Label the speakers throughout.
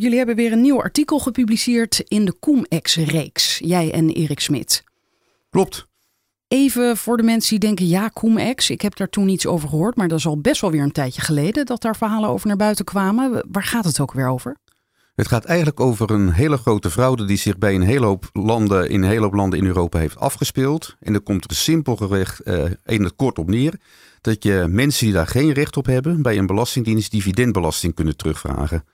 Speaker 1: jullie hebben weer een nieuw artikel gepubliceerd in de Coemex-reeks. Jij en Erik Smit.
Speaker 2: Klopt.
Speaker 1: Even voor de mensen die denken, ja, Coemex, ik heb daar toen iets over gehoord, maar dat is al best wel weer een tijdje geleden dat daar verhalen over naar buiten kwamen. Waar gaat het ook weer over?
Speaker 2: Het gaat eigenlijk over een hele grote fraude die zich bij een hele hoop landen in een hele hoop landen in Europa heeft afgespeeld. En er komt er simpelweg uh, in het kort op neer dat je mensen die daar geen recht op hebben bij een belastingdienst dividendbelasting kunnen terugvragen.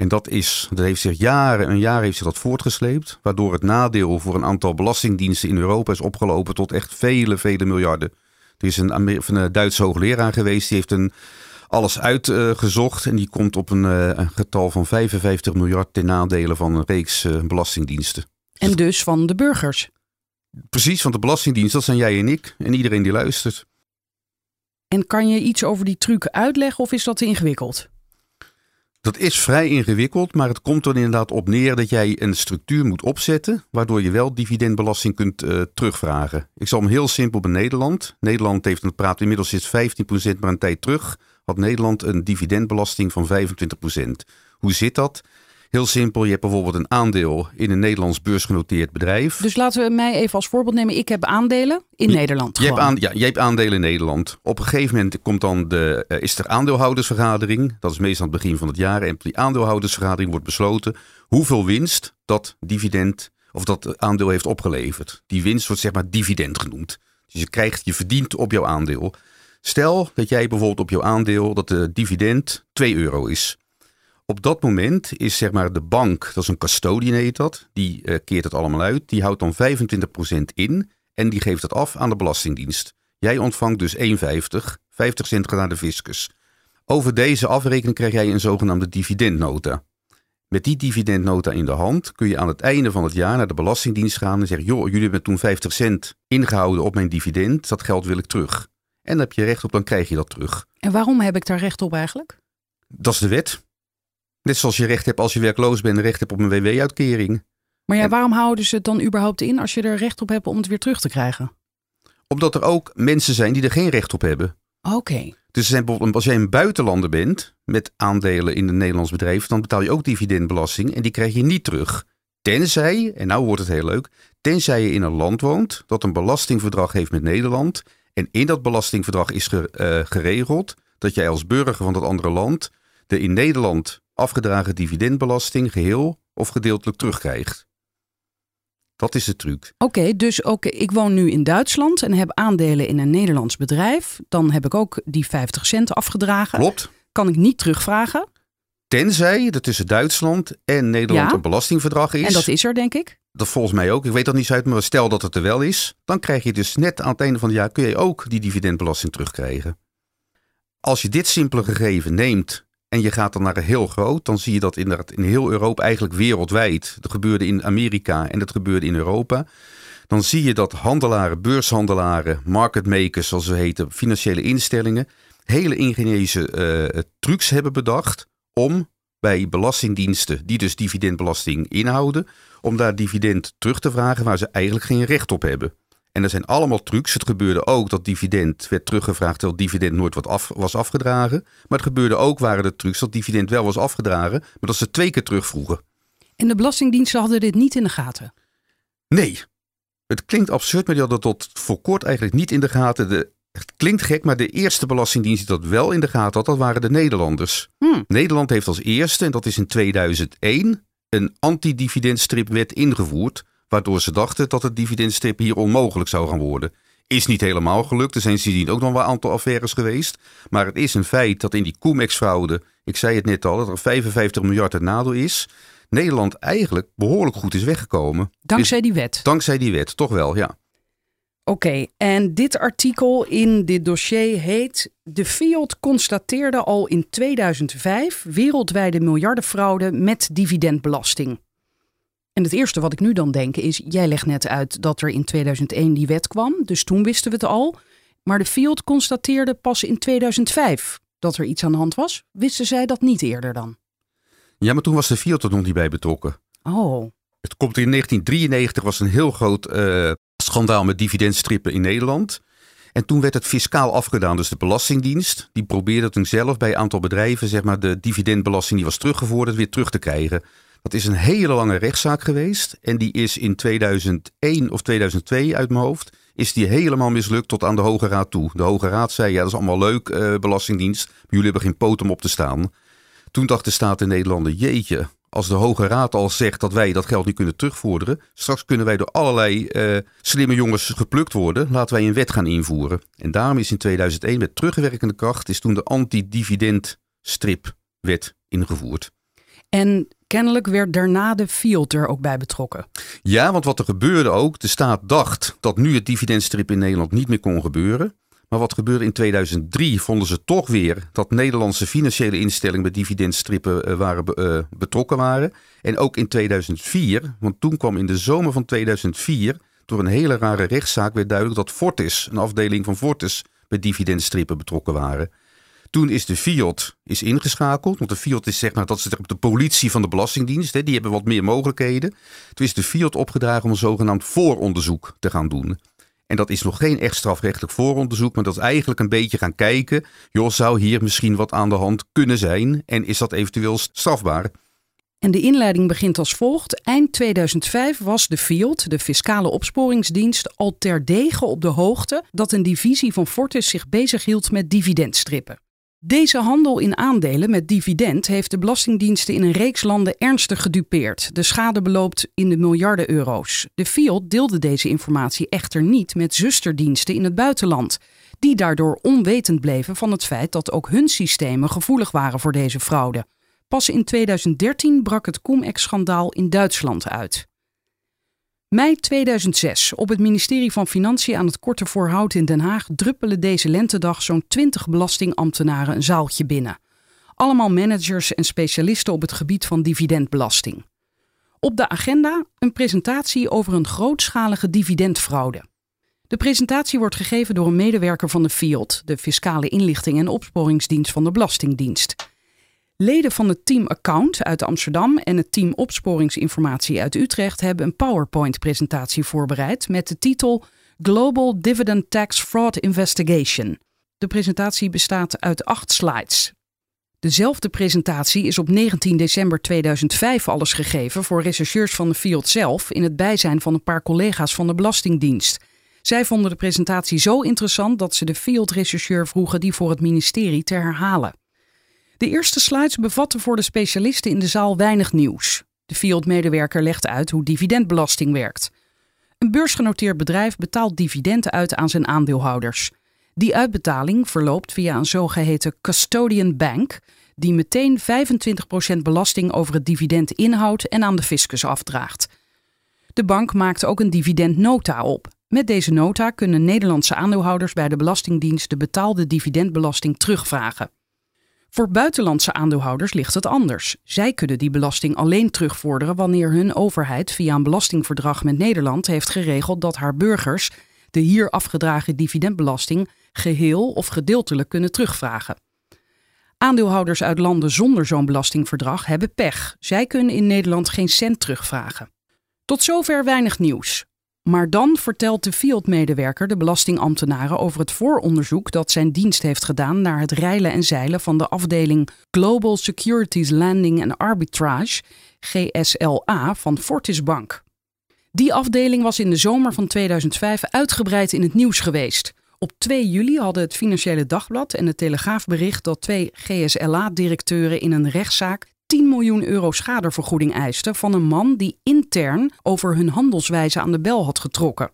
Speaker 2: En dat, is, dat heeft zich jaren en jaren heeft zich dat voortgesleept, waardoor het nadeel voor een aantal belastingdiensten in Europa is opgelopen tot echt vele, vele miljarden. Er is een, een Duitse hoogleraar geweest, die heeft een, alles uitgezocht uh, en die komt op een, uh, een, getal van 55 miljard ten nadele van een reeks uh, belastingdiensten.
Speaker 1: En dus van de burgers?
Speaker 2: Precies, van de belastingdienst, dat zijn jij en ik en iedereen die luistert.
Speaker 1: En kan je iets over die truc uitleggen of is dat te ingewikkeld?
Speaker 2: Dat is vrij ingewikkeld, maar het komt er inderdaad op neer dat jij een structuur moet opzetten, waardoor je wel dividendbelasting kunt uh, terugvragen. Ik zal hem heel simpel bij Nederland. Nederland heeft, het praat inmiddels sinds 15%, maar een tijd terug had Nederland een dividendbelasting van 25%. Hoe zit dat? Heel simpel, je hebt bijvoorbeeld een aandeel in een Nederlands beursgenoteerd bedrijf.
Speaker 1: Dus laten we mij even als voorbeeld nemen. Ik heb aandelen in
Speaker 2: je,
Speaker 1: Nederland.
Speaker 2: Je hebt, aan, ja, je hebt aandelen in Nederland. Op een gegeven moment komt dan de, uh, is er aandeelhoudersvergadering. Dat is meestal aan het begin van het jaar. En op die aandeelhoudersvergadering wordt besloten hoeveel winst dat dividend of dat aandeel heeft opgeleverd. Die winst wordt zeg maar dividend genoemd. Dus je krijgt, je verdient op jouw aandeel. Stel dat jij bijvoorbeeld op jouw aandeel dat de dividend 2 euro is. Op dat moment is zeg maar de bank, dat is een custodian heet dat, die uh, keert het allemaal uit. Die houdt dan 25% in en die geeft het af aan de Belastingdienst. Jij ontvangt dus 1,50, 50 cent gaat naar de fiscus. Over deze afrekening krijg jij een zogenaamde dividendnota. Met die dividendnota in de hand kun je aan het einde van het jaar naar de Belastingdienst gaan en zeggen: Joh, jullie hebben toen 50 cent ingehouden op mijn dividend, dat geld wil ik terug. En dan heb je recht op, dan krijg je dat terug.
Speaker 1: En waarom heb ik daar recht op eigenlijk?
Speaker 2: Dat is de wet. Net zoals je recht hebt als je werkloos bent, recht hebt op een WW-uitkering.
Speaker 1: Maar ja, waarom houden ze het dan überhaupt in als je er recht op hebt om het weer terug te krijgen?
Speaker 2: Omdat er ook mensen zijn die er geen recht op hebben.
Speaker 1: Oké. Okay.
Speaker 2: Dus zijn bijvoorbeeld, als jij een buitenlander bent met aandelen in een Nederlands bedrijf, dan betaal je ook dividendbelasting en die krijg je niet terug. Tenzij, en nou wordt het heel leuk, tenzij je in een land woont dat een belastingverdrag heeft met Nederland. En in dat belastingverdrag is ge, uh, geregeld dat jij als burger van dat andere land de in Nederland afgedragen dividendbelasting geheel of gedeeltelijk terugkrijgt. Dat is de truc.
Speaker 1: Oké, okay, dus ook ik woon nu in Duitsland en heb aandelen in een Nederlands bedrijf. Dan heb ik ook die 50 cent afgedragen.
Speaker 2: Klopt.
Speaker 1: Kan ik niet terugvragen?
Speaker 2: Tenzij er tussen Duitsland en Nederland ja. een belastingverdrag is.
Speaker 1: En dat is er, denk ik.
Speaker 2: Dat volgens mij ook. Ik weet dat niet zo uit, maar stel dat het er wel is. Dan krijg je dus net aan het einde van het jaar kun je ook die dividendbelasting terugkrijgen. Als je dit simpele gegeven neemt en je gaat dan naar heel groot, dan zie je dat inderdaad in heel Europa, eigenlijk wereldwijd. Dat gebeurde in Amerika en dat gebeurde in Europa. Dan zie je dat handelaren, beurshandelaren, market makers, zoals ze heten, financiële instellingen, hele ingenieuze uh, trucs hebben bedacht om bij belastingdiensten, die dus dividendbelasting inhouden, om daar dividend terug te vragen waar ze eigenlijk geen recht op hebben. En er zijn allemaal trucs. Het gebeurde ook dat dividend werd teruggevraagd terwijl dividend nooit wat af, was afgedragen. Maar het gebeurde ook, waren de trucs, dat dividend wel was afgedragen, maar dat ze twee keer terugvroegen.
Speaker 1: En de belastingdiensten hadden dit niet in de gaten?
Speaker 2: Nee. Het klinkt absurd, maar die hadden tot voor kort eigenlijk niet in de gaten. De, het klinkt gek, maar de eerste belastingdienst die dat wel in de gaten had, dat waren de Nederlanders.
Speaker 1: Hmm.
Speaker 2: Nederland heeft als eerste, en dat is in 2001, een antidividendstripwet ingevoerd waardoor ze dachten dat het dividendstrip hier onmogelijk zou gaan worden. Is niet helemaal gelukt. Er zijn sindsdien ook nog wel een aantal affaires geweest. Maar het is een feit dat in die Comex-fraude, ik zei het net al, dat er 55 miljard het nadeel is. Nederland eigenlijk behoorlijk goed is weggekomen.
Speaker 1: Dankzij die wet?
Speaker 2: Dankzij die wet, toch wel, ja.
Speaker 1: Oké, okay, en dit artikel in dit dossier heet... De Fiat constateerde al in 2005 wereldwijde miljardenfraude met dividendbelasting. En het eerste wat ik nu dan denk is, jij legt net uit dat er in 2001 die wet kwam, dus toen wisten we het al. Maar de Field constateerde pas in 2005 dat er iets aan de hand was. Wisten zij dat niet eerder dan?
Speaker 2: Ja, maar toen was de Fiat er nog niet bij betrokken.
Speaker 1: Oh,
Speaker 2: Het komt in 1993 was een heel groot eh, schandaal met dividendstrippen in Nederland. En toen werd het fiscaal afgedaan. Dus de Belastingdienst die probeerde toen zelf bij een aantal bedrijven zeg maar, de dividendbelasting die was teruggevorderd weer terug te krijgen. Dat is een hele lange rechtszaak geweest. En die is in 2001 of 2002 uit mijn hoofd. Is die helemaal mislukt tot aan de Hoge Raad toe. De Hoge Raad zei: Ja, dat is allemaal leuk, eh, Belastingdienst. Maar jullie hebben geen poot om op te staan. Toen dacht de staat in Nederland: Jeetje, als de Hoge Raad al zegt dat wij dat geld niet kunnen terugvorderen. Straks kunnen wij door allerlei eh, slimme jongens geplukt worden. Laten wij een wet gaan invoeren. En daarom is in 2001 met terugwerkende kracht. Is toen de anti-dividendstripwet ingevoerd.
Speaker 1: en kennelijk werd daarna de Field er ook bij betrokken.
Speaker 2: Ja, want wat er gebeurde ook, de staat dacht dat nu het dividendstrip in Nederland niet meer kon gebeuren. Maar wat gebeurde in 2003? Vonden ze toch weer dat Nederlandse financiële instellingen bij dividendstrippen eh, waren, eh, betrokken waren. En ook in 2004, want toen kwam in de zomer van 2004 door een hele rare rechtszaak werd duidelijk dat Fortis, een afdeling van Fortis, bij dividendstrippen betrokken waren. Toen is de Fiat is ingeschakeld. Want de Fiat is zeg maar, dat is de politie van de Belastingdienst. Hè, die hebben wat meer mogelijkheden. Toen is de Fiat opgedragen om een zogenaamd vooronderzoek te gaan doen. En dat is nog geen echt strafrechtelijk vooronderzoek. Maar dat is eigenlijk een beetje gaan kijken. Joh, zou hier misschien wat aan de hand kunnen zijn? En is dat eventueel strafbaar?
Speaker 1: En de inleiding begint als volgt. Eind 2005 was de Field, de Fiscale Opsporingsdienst, al terdege op de hoogte dat een divisie van Fortis zich bezighield met dividendstrippen. Deze handel in aandelen met dividend heeft de belastingdiensten in een reeks landen ernstig gedupeerd. De schade beloopt in de miljarden euro's. De Fiat deelde deze informatie echter niet met zusterdiensten in het buitenland, die daardoor onwetend bleven van het feit dat ook hun systemen gevoelig waren voor deze fraude. Pas in 2013 brak het Cum-Ex-schandaal in Duitsland uit. Mei 2006. Op het ministerie van Financiën aan het Korte Voorhout in Den Haag druppelen deze lentedag zo'n 20 belastingambtenaren een zaaltje binnen. Allemaal managers en specialisten op het gebied van dividendbelasting. Op de agenda een presentatie over een grootschalige dividendfraude. De presentatie wordt gegeven door een medewerker van de FIOD, de Fiscale Inlichting en Opsporingsdienst van de Belastingdienst. Leden van het team Account uit Amsterdam en het team Opsporingsinformatie uit Utrecht hebben een PowerPoint-presentatie voorbereid met de titel Global Dividend Tax Fraud Investigation. De presentatie bestaat uit acht slides. Dezelfde presentatie is op 19 december 2005 alles gegeven voor rechercheurs van de Field zelf in het bijzijn van een paar collega's van de Belastingdienst. Zij vonden de presentatie zo interessant dat ze de Field-rechercheur vroegen die voor het ministerie te herhalen. De eerste slides bevatten voor de specialisten in de zaal weinig nieuws. De Field-medewerker legt uit hoe dividendbelasting werkt. Een beursgenoteerd bedrijf betaalt dividenden uit aan zijn aandeelhouders. Die uitbetaling verloopt via een zogeheten custodian bank, die meteen 25% belasting over het dividend inhoudt en aan de fiscus afdraagt. De bank maakt ook een dividendnota op. Met deze nota kunnen Nederlandse aandeelhouders bij de Belastingdienst de betaalde dividendbelasting terugvragen. Voor buitenlandse aandeelhouders ligt het anders. Zij kunnen die belasting alleen terugvorderen wanneer hun overheid via een belastingverdrag met Nederland heeft geregeld dat haar burgers de hier afgedragen dividendbelasting geheel of gedeeltelijk kunnen terugvragen. Aandeelhouders uit landen zonder zo'n belastingverdrag hebben pech. Zij kunnen in Nederland geen cent terugvragen. Tot zover weinig nieuws. Maar dan vertelt de Fiat-medewerker de belastingambtenaren over het vooronderzoek dat zijn dienst heeft gedaan naar het reilen en zeilen van de afdeling Global Securities Landing and Arbitrage, GSLA, van Fortis Bank. Die afdeling was in de zomer van 2005 uitgebreid in het nieuws geweest. Op 2 juli hadden het Financiële Dagblad en de Telegraaf bericht dat twee GSLA-directeuren in een rechtszaak 10 miljoen euro schadevergoeding eisten van een man die intern over hun handelswijze aan de bel had getrokken.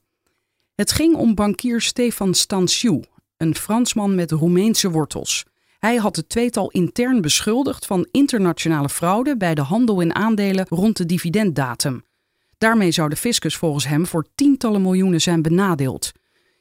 Speaker 1: Het ging om bankier Stefan Stansiu, een Fransman met Roemeense wortels. Hij had het tweetal intern beschuldigd van internationale fraude bij de handel in aandelen rond de dividenddatum. Daarmee zou de fiscus volgens hem voor tientallen miljoenen zijn benadeeld.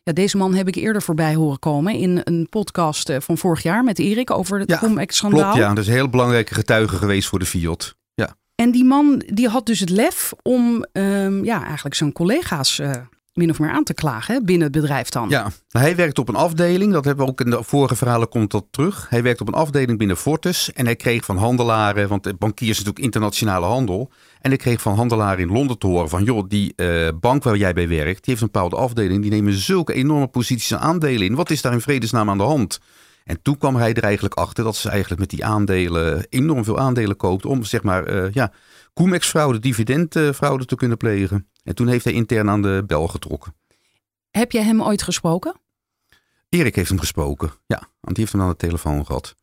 Speaker 1: Ja, deze man heb ik eerder voorbij horen komen in een podcast eh, van vorig jaar met Erik over het
Speaker 2: Ja,
Speaker 1: Cum-Ex-schandaal.
Speaker 2: Klopt, ja. Dat is een heel belangrijke getuige geweest voor de Fiat. Ja.
Speaker 1: En die man die had dus het lef om ehm, ja, eigenlijk zijn collega's uh, min of meer aan te klagen hè, binnen het bedrijf dan.
Speaker 2: Ja, hij werkt op een afdeling, dat hebben we ook in de vorige verhalen komt dat terug. Hij werkt op een afdeling binnen Fortis en hij kreeg van handelaren, want de bankier is natuurlijk internationale handel. En hij kreeg van handelaren in Londen te horen van, joh, die uh, bank waar jij bij werkt, die heeft een bepaalde afdeling, die nemen zulke enorme posities en aandelen in. Wat is daar in vredesnaam aan de hand? En toen kwam hij er eigenlijk achter dat ze eigenlijk met die aandelen enorm veel aandelen koopt om zeg maar uh, ja, Comex-fraude, dividendfraude te kunnen plegen. En toen heeft hij intern aan de bel getrokken.
Speaker 1: Heb jij hem ooit gesproken?
Speaker 2: Erik heeft hem gesproken, ja. Want die heeft hem aan de telefoon gehad.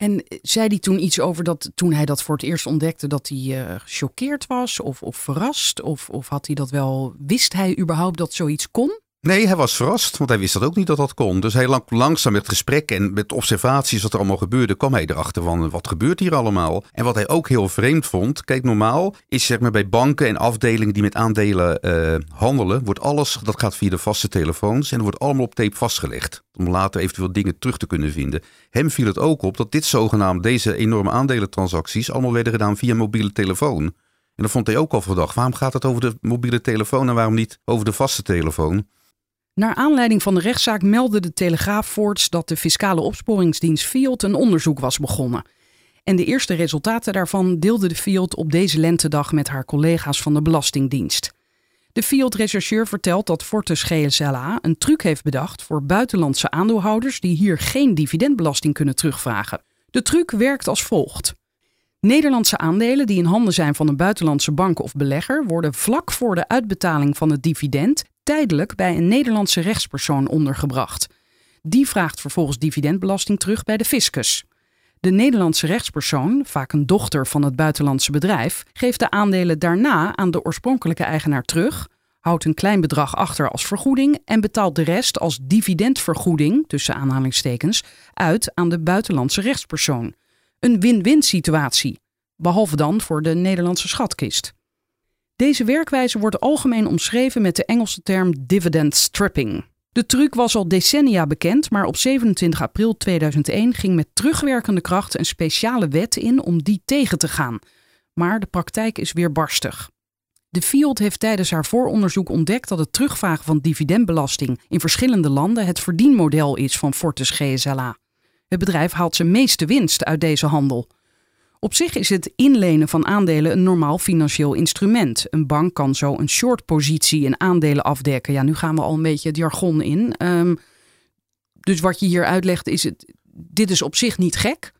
Speaker 1: En zei hij toen iets over dat toen hij dat voor het eerst ontdekte, dat hij uh, gechoqueerd was of, of verrast? Of, of had hij dat wel, wist hij überhaupt dat zoiets kon?
Speaker 2: Nee, hij was verrast, want hij wist dat ook niet dat dat kon. Dus hij lang, langzaam met gesprek en met observaties wat er allemaal gebeurde, kwam hij erachter van wat gebeurt hier allemaal. En wat hij ook heel vreemd vond, kijk normaal is zeg maar bij banken en afdelingen die met aandelen uh, handelen, wordt alles, dat gaat via de vaste telefoons en er wordt allemaal op tape vastgelegd. Om later eventueel dingen terug te kunnen vinden. Hem viel het ook op dat dit zogenaamd, deze enorme aandelentransacties allemaal werden gedaan via mobiele telefoon. En dat vond hij ook al verdacht. Waarom gaat het over de mobiele telefoon en waarom niet over de vaste telefoon?
Speaker 1: Naar aanleiding van de rechtszaak meldde de Telegraaf voorts dat de fiscale opsporingsdienst Fiat een onderzoek was begonnen. En de eerste resultaten daarvan deelde de Fiat op deze lentedag met haar collega's van de Belastingdienst. De Fiat-rechercheur vertelt dat Fortis GSLA een truc heeft bedacht voor buitenlandse aandeelhouders die hier geen dividendbelasting kunnen terugvragen. De truc werkt als volgt. Nederlandse aandelen die in handen zijn van een buitenlandse bank of belegger worden vlak voor de uitbetaling van het dividend tijdelijk bij een Nederlandse rechtspersoon ondergebracht. Die vraagt vervolgens dividendbelasting terug bij de fiscus. De Nederlandse rechtspersoon, vaak een dochter van het buitenlandse bedrijf, geeft de aandelen daarna aan de oorspronkelijke eigenaar terug, houdt een klein bedrag achter als vergoeding en betaalt de rest als dividendvergoeding, tussen aanhalingstekens, uit aan de buitenlandse rechtspersoon. Een win-win situatie, behalve dan voor de Nederlandse schatkist. Deze werkwijze wordt algemeen omschreven met de Engelse term dividend stripping. De truc was al decennia bekend, maar op 27 april 2001 ging met terugwerkende kracht een speciale wet in om die tegen te gaan. Maar de praktijk is weer barstig. De Fiat heeft tijdens haar vooronderzoek ontdekt dat het terugvragen van dividendbelasting in verschillende landen het verdienmodel is van Fortis GSLA. Het bedrijf haalt zijn meeste winst uit deze handel. Op zich is het inlenen van aandelen een normaal financieel instrument. Een bank kan zo een short-positie in aandelen afdekken. Ja, nu gaan we al een beetje het jargon in. Um, dus wat je hier uitlegt, is het, dit is op zich niet gek.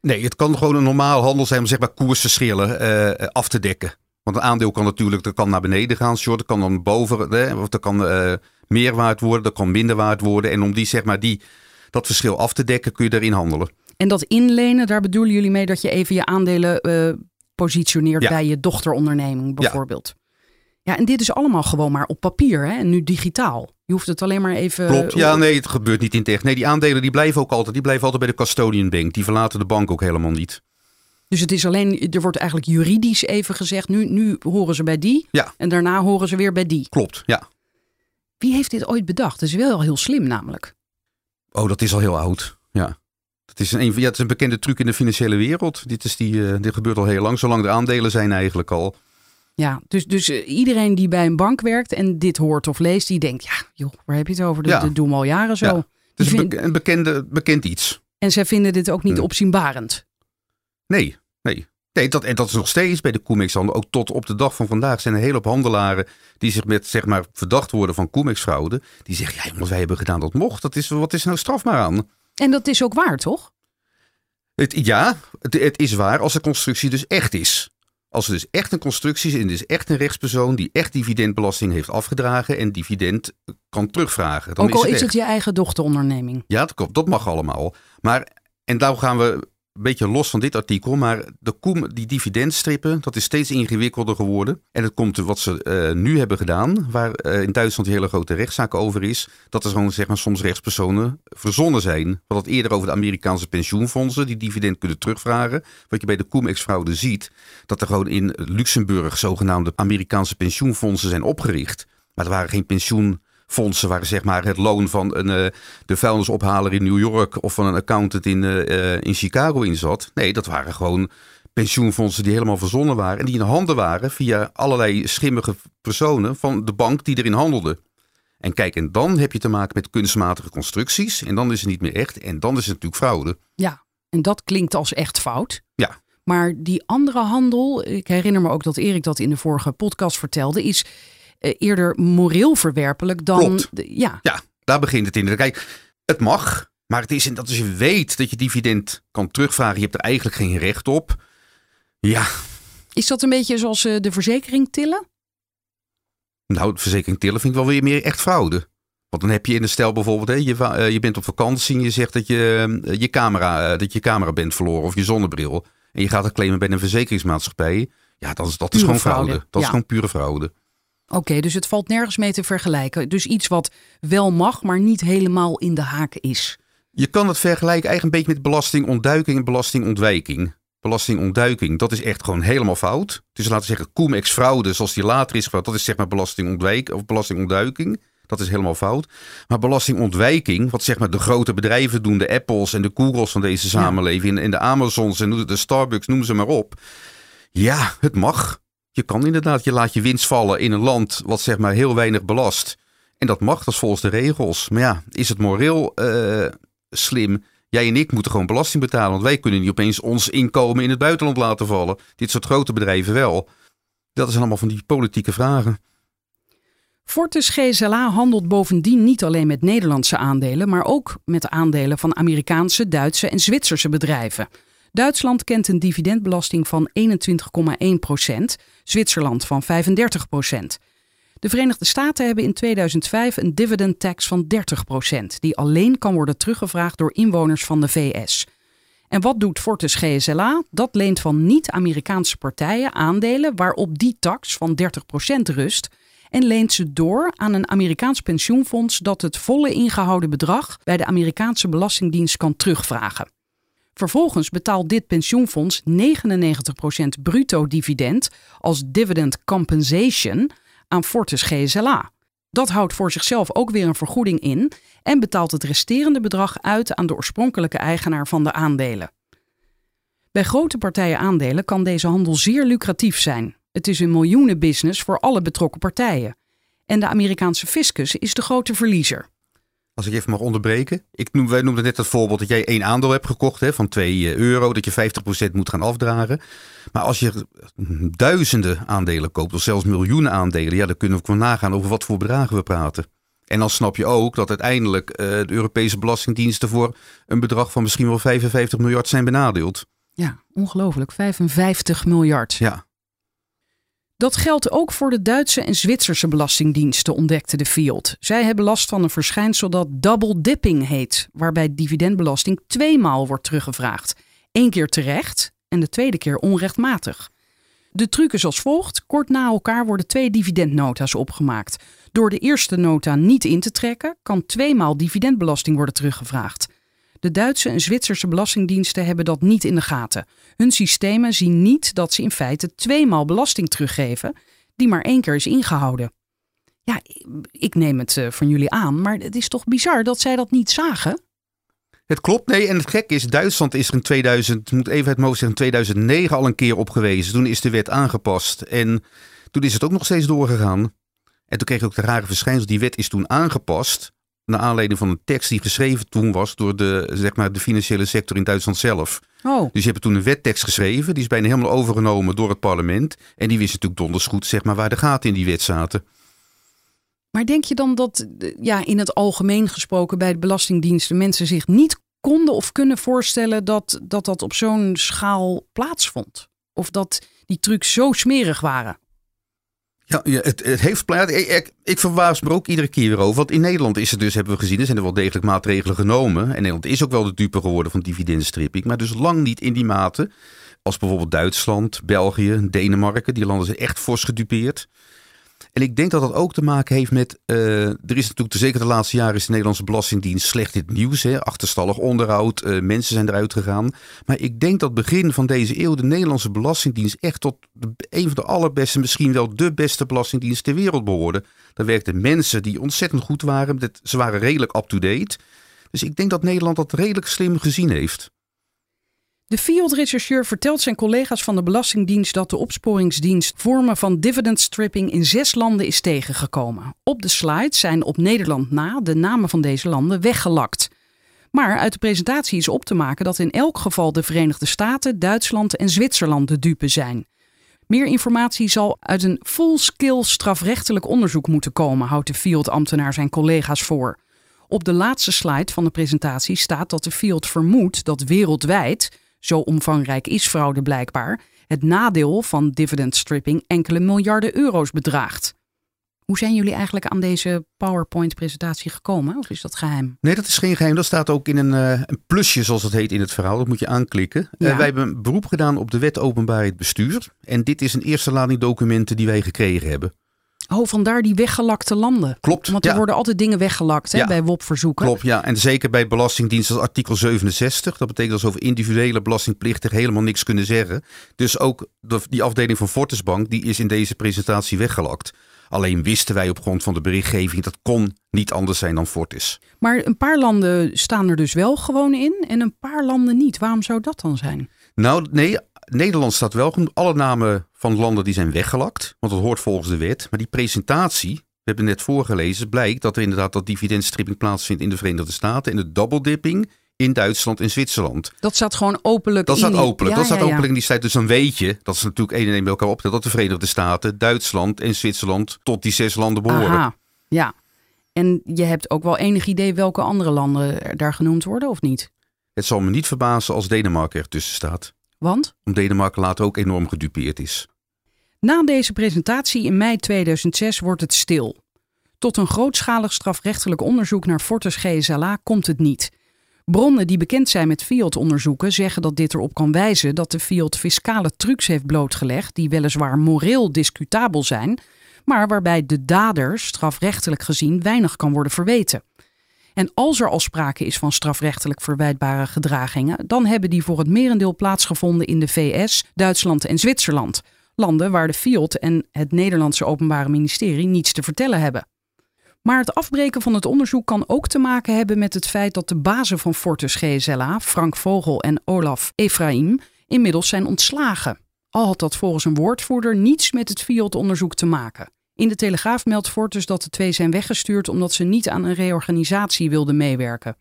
Speaker 2: Nee, het kan gewoon een normaal handel zijn om zeg maar koersverschillen uh, af te dekken. Want een aandeel kan natuurlijk dat kan naar beneden gaan, short kan dan boven, hè, of dat kan uh, meer waard worden, dat kan minder waard worden. En om die, zeg maar, die, dat verschil af te dekken, kun je daarin handelen.
Speaker 1: En dat inlenen, daar bedoelen jullie mee dat je even je aandelen uh, positioneert bij je dochteronderneming bijvoorbeeld. Ja. ja. en dit is allemaal gewoon maar op papier hè? en nu digitaal. Je hoeft het alleen maar even...
Speaker 2: Klopt, ja nee, het gebeurt niet in tegen. Nee, die aandelen die blijven ook altijd, die blijven altijd bij de custodian bank. Die verlaten de bank ook helemaal niet.
Speaker 1: Dus het is alleen, er wordt eigenlijk juridisch even gezegd, nu, nu horen ze bij die
Speaker 2: ja.
Speaker 1: en daarna horen ze weer bij die.
Speaker 2: Klopt, ja.
Speaker 1: Wie heeft dit ooit bedacht? Dat is wel heel slim namelijk.
Speaker 2: Oh, dat is al heel oud, ja. Het is, een, ja, het is een bekende truc in de financiële wereld. Dit, is die, uh, dit gebeurt al heel lang, zolang de aandelen zijn eigenlijk al.
Speaker 1: Ja, dus, dus uh, iedereen die bij een bank werkt en dit hoort of leest, die denkt, ja, joh, waar heb je het over? Dat, ja. dat doen we al jaren zo. Ja.
Speaker 2: Het is een, een bekende, bekend iets.
Speaker 1: En zij vinden dit ook niet opzienbarend?
Speaker 2: Nee, nee. Nee, dat, en dat is nog steeds bij de Comex-handel. Ook tot op de dag van vandaag zijn er een hele hoop handelaren die zich met zeg maar verdacht worden van Comex-fraude. Die zeggen, ja jongens, wij hebben gedaan dat mocht. Dat is, wat is er nou strafbaar aan?
Speaker 1: En dat is ook waar, toch?
Speaker 2: Het, ja, het, het, is waar als de constructie dus echt is. Als er dus echt een constructie is en is echt een rechtspersoon die echt dividendbelasting heeft afgedragen en dividend kan terugvragen. Dan
Speaker 1: ook al
Speaker 2: is, het,
Speaker 1: is het je eigen dochteronderneming.
Speaker 2: Ja, dat klopt. Dat mag allemaal. Maar, en daar gaan we een beetje los van dit artikel, maar de koem, die dividendstrippen, dat is steeds ingewikkelder geworden. En het komt wat ze uh, nu hebben gedaan, waar uh, in Duitsland een hele grote rechtszaak over is, dat er gewoon zeg maar, soms rechtspersonen verzonnen zijn. We hadden het eerder over de Amerikaanse pensioenfondsen die dividend kunnen terugvragen. Wat je bij de Cum-ex-fraude ziet, dat er gewoon in Luxemburg zogenaamde Amerikaanse pensioenfondsen zijn opgericht. Maar er waren geen pensioen fondsen waar zeg maar het loon van een, uh, de vuilnisophaler in New York of van een accountant in, uh, in Chicago in zat. Nee, dat waren gewoon pensioenfondsen die helemaal verzonnen waren. En die in handen waren via allerlei schimmige personen van de bank die erin handelde. En kijk, en dan heb je te maken met kunstmatige constructies. En dan is het niet meer echt. En dan is het natuurlijk fraude.
Speaker 1: Ja, en dat klinkt als echt fout.
Speaker 2: Ja.
Speaker 1: Maar die andere handel, ik herinner me ook dat Erik dat in de vorige podcast vertelde, is eh, eerder moreel verwerpelijk dan.
Speaker 2: Klopt.
Speaker 1: ja,
Speaker 2: Ja, daar begint het in. Kijk, het mag. Maar het is in dat als je weet dat je dividend kan terugvragen. Je hebt er eigenlijk geen recht op. Ja,
Speaker 1: is dat een beetje zoals eh, de verzekering tillen?
Speaker 2: nou, de verzekering tillen vind ik wel weer meer echt fraude. Want dan heb je in de stel bijvoorbeeld, hè, je, eh, je bent op vakantie en je zegt dat je, eh, je camera, eh, dat je camera bent verloren of je zonnebril. En je gaat het claimen bij een verzekeringsmaatschappij. Ja, dat is, dat is
Speaker 1: Pure
Speaker 2: gewoon fraude.
Speaker 1: fraude,
Speaker 2: Dat is gewoon pure fraude.
Speaker 1: Oké, dus het valt nergens mee te vergelijken. Dus iets wat wel mag, maar niet helemaal in de haak is.
Speaker 2: Je kan het vergelijken eigenlijk een beetje met belastingontduiking en belastingontwijking. Belastingontduiking, dat is echt gewoon helemaal fout. Dus laten we zeggen, cum-ex fraude, zoals die later is gebruikt, dat is zeg maar belastingontwijk of belastingontduiking. Dat is helemaal fout. Maar belastingontwijking, wat zeg maar de grote bedrijven doen, de Apples en de Googles van deze samenleving, en de Amazons en de Starbucks, noem ze maar op. Ja, het mag. Je kan inderdaad, je laat je winst vallen in een land wat zeg maar heel weinig belast. En dat mag, dat is volgens de regels. Maar ja, is het moreel eh, slim? Jij en ik moeten gewoon belasting betalen. Want wij kunnen niet opeens ons inkomen in het buitenland laten vallen. Dit soort grote bedrijven wel. Dat zijn allemaal van die politieke vragen.
Speaker 1: Fortis GSLA handelt bovendien niet alleen met Nederlandse aandelen, maar ook met de aandelen van Amerikaanse, Duitse en Zwitserse bedrijven. Duitsland kent een dividendbelasting van 21,1 procent, Zwitserland van 35 procent. De Verenigde Staten hebben in 2005 een dividend tax van 30 procent, die alleen kan worden teruggevraagd door inwoners van de VS. En wat doet Fortis GSLA? Dat leent van niet-Amerikaanse partijen aandelen waarop die tax van 30% rust en leent ze door aan een Amerikaans pensioenfonds dat het volle ingehouden bedrag bij de Amerikaanse Belastingdienst kan terugvragen. Vervolgens betaalt dit pensioenfonds 99% bruto dividend als dividend compensation aan Fortis GSLA. Dat houdt voor zichzelf ook weer een vergoeding in en betaalt het resterende bedrag uit aan de oorspronkelijke eigenaar van de aandelen. Bij grote partijen aandelen kan deze handel zeer lucratief zijn. Het is een miljoenenbusiness voor alle betrokken partijen. En de Amerikaanse fiscus is de grote verliezer.
Speaker 2: Als ik even mag onderbreken. Ik noem, wij noemden net het voorbeeld dat jij één aandeel hebt gekocht hè, van 2 euro. Dat je 50% moet gaan afdragen. Maar als je duizenden aandelen koopt, of zelfs miljoenen aandelen. Ja, dan kunnen we gewoon nagaan over wat voor bedragen we praten. En dan snap je ook dat uiteindelijk eh, de Europese belastingdiensten voor een bedrag van misschien wel 55 miljard zijn benadeeld.
Speaker 1: Ja, ongelooflijk. 55 miljard.
Speaker 2: Ja,
Speaker 1: Dat geldt ook voor de Duitse en Zwitserse belastingdiensten, ontdekte de Field. Zij hebben last van een verschijnsel dat double dipping heet, waarbij dividendbelasting tweemaal wordt teruggevraagd. Eén keer terecht en de tweede keer onrechtmatig. De truc is als volgt: kort na elkaar worden twee dividendnota's opgemaakt. Door de eerste nota niet in te trekken, kan tweemaal dividendbelasting worden teruggevraagd. De Duitse en Zwitserse belastingdiensten hebben dat niet in de gaten. Hun systemen zien niet dat ze in feite tweemaal belasting teruggeven, die maar één keer is ingehouden. Ja, ik neem het eh, van jullie aan, maar het is toch bizar dat zij dat niet zagen?
Speaker 2: Het klopt, nee. En het gekke is, Duitsland is er in 2000, moet even mijn hoofd zeggen, in 2009 al een keer op gewezen. Toen is de wet aangepast. En toen is het ook nog steeds doorgegaan. En toen kreeg je ook de rare verschijnsel. Die wet is toen aangepast. Naar aanleiding van een tekst die geschreven toen was door de, zeg maar, de financiële sector in Duitsland zelf.
Speaker 1: Oh,
Speaker 2: Dus je hebt toen een wettekst geschreven. Die is bijna helemaal overgenomen door het parlement. En die wist natuurlijk donders goed zeg maar, waar de gaten in die wet zaten.
Speaker 1: maar denk je dan dat ja, in het algemeen gesproken bij de belastingdiensten mensen zich niet konden of kunnen voorstellen dat dat, dat op zo'n schaal plaatsvond? Of dat die trucs zo smerig waren?
Speaker 2: Ja, het, het heeft plaats. Ik, ik, verbaas me ook iedere keer weer over. Want in Nederland is het dus, hebben we gezien, er zijn er wel degelijk maatregelen genomen. En Nederland is ook wel de dupe geworden van dividendstripping. Maar dus lang niet in die mate als bijvoorbeeld Duitsland, België, Denemarken. Die landen zijn echt fors gedupeerd. En ik denk dat dat ook te maken heeft met. eh, er is natuurlijk, zeker de laatste jaren, is de Nederlandse Belastingdienst slecht in het nieuws. Hè? Achterstallig onderhoud, eh, mensen zijn eruit gegaan. Maar ik denk dat begin van deze eeuw de Nederlandse Belastingdienst echt tot de, een van de allerbeste, misschien wel de beste belastingdienst ter wereld behoorde. Daar werkten mensen die ontzettend goed waren. Ze waren redelijk up-to-date. Dus ik denk dat Nederland dat redelijk slim gezien heeft.
Speaker 1: De Fiat-rechercheur vertelt zijn collega's van de Belastingdienst dat de opsporingsdienst vormen van dividend stripping in zes landen is tegengekomen. Op de slide zijn op Nederland na de namen van deze landen weggelakt. Maar uit de presentatie is op te maken dat in elk geval de Verenigde Staten, Duitsland en Zwitserland de dupe zijn. Meer informatie zal uit een full-skill strafrechtelijk onderzoek moeten komen, houdt de Fiat-ambtenaar zijn collega's voor. Op de laatste slide van de presentatie staat dat de Fiat vermoedt dat wereldwijd, zo omvangrijk is fraude blijkbaar, het nadeel van dividend stripping enkele miljarden euro's bedraagt. Hoe zijn jullie eigenlijk aan deze PowerPoint-presentatie gekomen? Of is dat geheim?
Speaker 2: Nee, dat is geen geheim. Dat staat ook in een, uh, een plusje, zoals het heet in het verhaal. Dat moet je aanklikken.
Speaker 1: Ja.
Speaker 2: Uh, wij hebben een beroep gedaan op de wet openbaarheid bestuur. En dit is een eerste lading documenten die wij gekregen hebben.
Speaker 1: Oh, vandaar die weggelakte landen.
Speaker 2: Klopt.
Speaker 1: Want er
Speaker 2: ja.
Speaker 1: worden altijd dingen weggelakt hè,
Speaker 2: Ja.
Speaker 1: bij WOP-verzoeken.
Speaker 2: Klopt, ja. En zeker bij Belastingdienst als artikel 67. Dat betekent dat ze over individuele belastingplichtigen helemaal niks kunnen zeggen. Dus ook de- die afdeling van Fortisbank, die is in deze presentatie weggelakt. Alleen wisten wij op grond van de berichtgeving, dat kon niet anders zijn dan Fortis.
Speaker 1: Maar een paar landen staan er dus wel gewoon in en een paar landen niet. Waarom zou dat dan zijn?
Speaker 2: Nou, nee, Nederland staat wel. Alle namen van landen die zijn weggelakt, want dat hoort volgens de wet. Maar die presentatie, we hebben net voorgelezen, blijkt dat er inderdaad dat dividendstripping plaatsvindt in de Verenigde Staten en de double dipping in Duitsland en Zwitserland.
Speaker 1: Dat staat gewoon openlijk
Speaker 2: Dat
Speaker 1: in
Speaker 2: staat openlijk.
Speaker 1: Ja,
Speaker 2: dat staat
Speaker 1: ja, ja.
Speaker 2: openlijk in die site. Dus dan weet je, dat is natuurlijk één en één bij elkaar op, dat de Verenigde Staten, Duitsland en Zwitserland tot die zes landen behoren.
Speaker 1: Aha, ja. En je hebt ook wel enig idee welke andere landen daar genoemd worden of niet?
Speaker 2: Het zal me niet verbazen als Denemarken ertussen staat.
Speaker 1: Want
Speaker 2: Om Denemarken later ook enorm gedupeerd is.
Speaker 1: Na deze presentatie in mei 2006 wordt het stil. Tot een grootschalig strafrechtelijk onderzoek naar Fortis GSLA komt het niet. Bronnen die bekend zijn met Fiat-onderzoeken zeggen dat dit erop kan wijzen dat de Fiat fiscale trucs heeft blootgelegd die weliswaar moreel discutabel zijn, maar waarbij de dader strafrechtelijk gezien weinig kan worden verweten. En als er al sprake is van strafrechtelijk verwijtbare gedragingen, dan hebben die voor het merendeel plaatsgevonden in de VS, Duitsland en Zwitserland. Landen waar de Fiat en het Nederlandse Openbare Ministerie niets te vertellen hebben. Maar het afbreken van het onderzoek kan ook te maken hebben met het feit dat de bazen van Fortis GSLA, Frank Vogel en Olaf Efraim, inmiddels zijn ontslagen. Al had dat volgens een woordvoerder niets met het Fiat-onderzoek te maken. In de Telegraaf meldt Fortis dat de twee zijn weggestuurd omdat ze niet aan een reorganisatie wilden meewerken.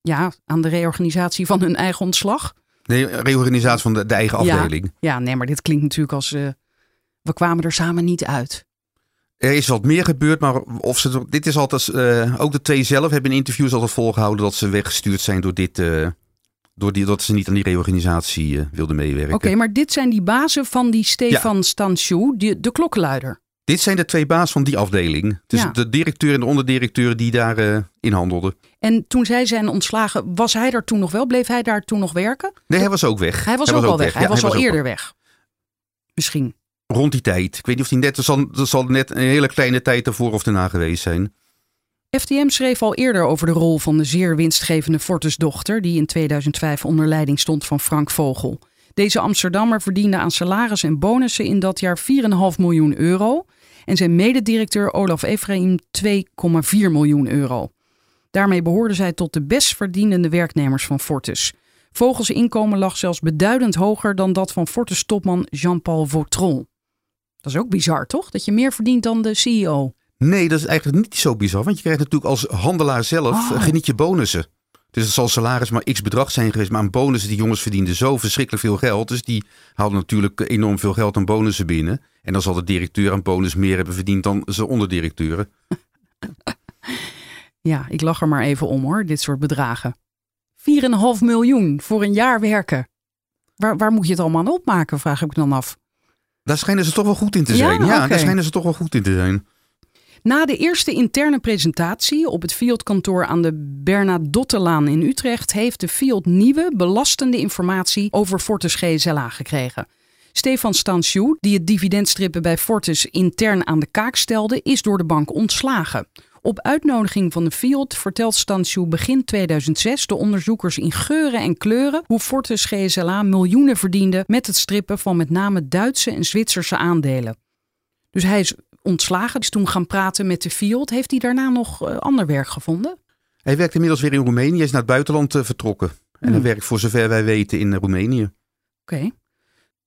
Speaker 1: Ja, aan de reorganisatie van hun eigen ontslag?
Speaker 2: Nee, reorganisatie van de, de eigen
Speaker 1: Ja.
Speaker 2: afdeling.
Speaker 1: Ja, nee, maar dit klinkt natuurlijk als. eh, we kwamen er samen niet uit.
Speaker 2: Er is wat meer gebeurd, maar of ze, dit is altijd. eh, ook de twee zelf hebben in interviews altijd volgehouden dat ze weggestuurd zijn door dit. eh, door die, dat ze niet aan die reorganisatie wilden meewerken.
Speaker 1: Oké, maar dit zijn die bazen van die Stefan die, de klokkenluider.
Speaker 2: Dit zijn de twee baas van die afdeling. Dus
Speaker 1: Ja.
Speaker 2: de directeur en de onderdirecteur die daar eh, in handelden.
Speaker 1: En toen zij zijn ontslagen, was hij daar toen nog wel? Bleef hij daar toen nog werken?
Speaker 2: Nee, hij was ook weg.
Speaker 1: Hij was ook al weg. Hij
Speaker 2: Ja,
Speaker 1: was al eerder weg. Misschien.
Speaker 2: Rond die tijd. Ik weet niet of hij net. Er zal, er zal net een hele kleine tijd ervoor of daarna geweest zijn.
Speaker 1: FTM schreef al eerder over de rol van de zeer winstgevende Fortis-dochter, die in 2005 onder leiding stond van Frank Vogel. Deze Amsterdammer verdiende aan salaris en bonussen in dat jaar 4,5 miljoen euro en zijn mededirecteur Olaf Efraim 2,4 miljoen euro. Daarmee behoorden zij tot de best verdienende werknemers van Fortis. Vogels inkomen lag zelfs beduidend hoger dan dat van Fortis-topman Jean-Paul Vautron. Dat is ook bizar, toch? Dat je meer verdient dan de CEO.
Speaker 2: Nee, dat is eigenlijk niet zo bizar. Want je krijgt natuurlijk als handelaar zelf.
Speaker 1: Oh.
Speaker 2: eh, geniet je bonussen. Dus het zal salaris maar x bedrag zijn geweest. Maar aan bonussen, die jongens verdienden zo verschrikkelijk veel geld. Dus die haalden natuurlijk enorm veel geld aan bonussen binnen. En dan zal de directeur aan bonus meer hebben verdiend dan zijn onderdirecteuren.
Speaker 1: Ja, ik lach er maar even om hoor, dit soort bedragen. 4,5 miljoen voor een jaar werken. Waar, waar moet je het allemaal aan opmaken, vraag ik me dan af.
Speaker 2: Daar schijnen ze toch wel goed in te zijn. Ja, daar schijnen ze toch wel goed in te zijn.
Speaker 1: Na de eerste interne presentatie op het Fiat-kantoor aan de Bernadottelaan in Utrecht heeft de Fiat nieuwe, belastende informatie over Fortis GSLA gekregen. Stefan Stanciu, die het dividendstrippen bij Fortis intern aan de kaak stelde, is door de bank ontslagen. Op uitnodiging van de Fiat vertelt Stanciu begin 2006 de onderzoekers in geuren en kleuren hoe Fortis GSLA miljoenen verdiende met het strippen van met name Duitse en Zwitserse aandelen. Dus hij is ontslagen, is toen gaan praten met de Fiat. Heeft hij daarna nog eh, ander werk gevonden?
Speaker 2: Hij werkt inmiddels weer in Roemenië. Hij is naar het buitenland eh, vertrokken. En hij
Speaker 1: Hmm.
Speaker 2: werkt voor zover wij weten in eh, Roemenië.
Speaker 1: Oké.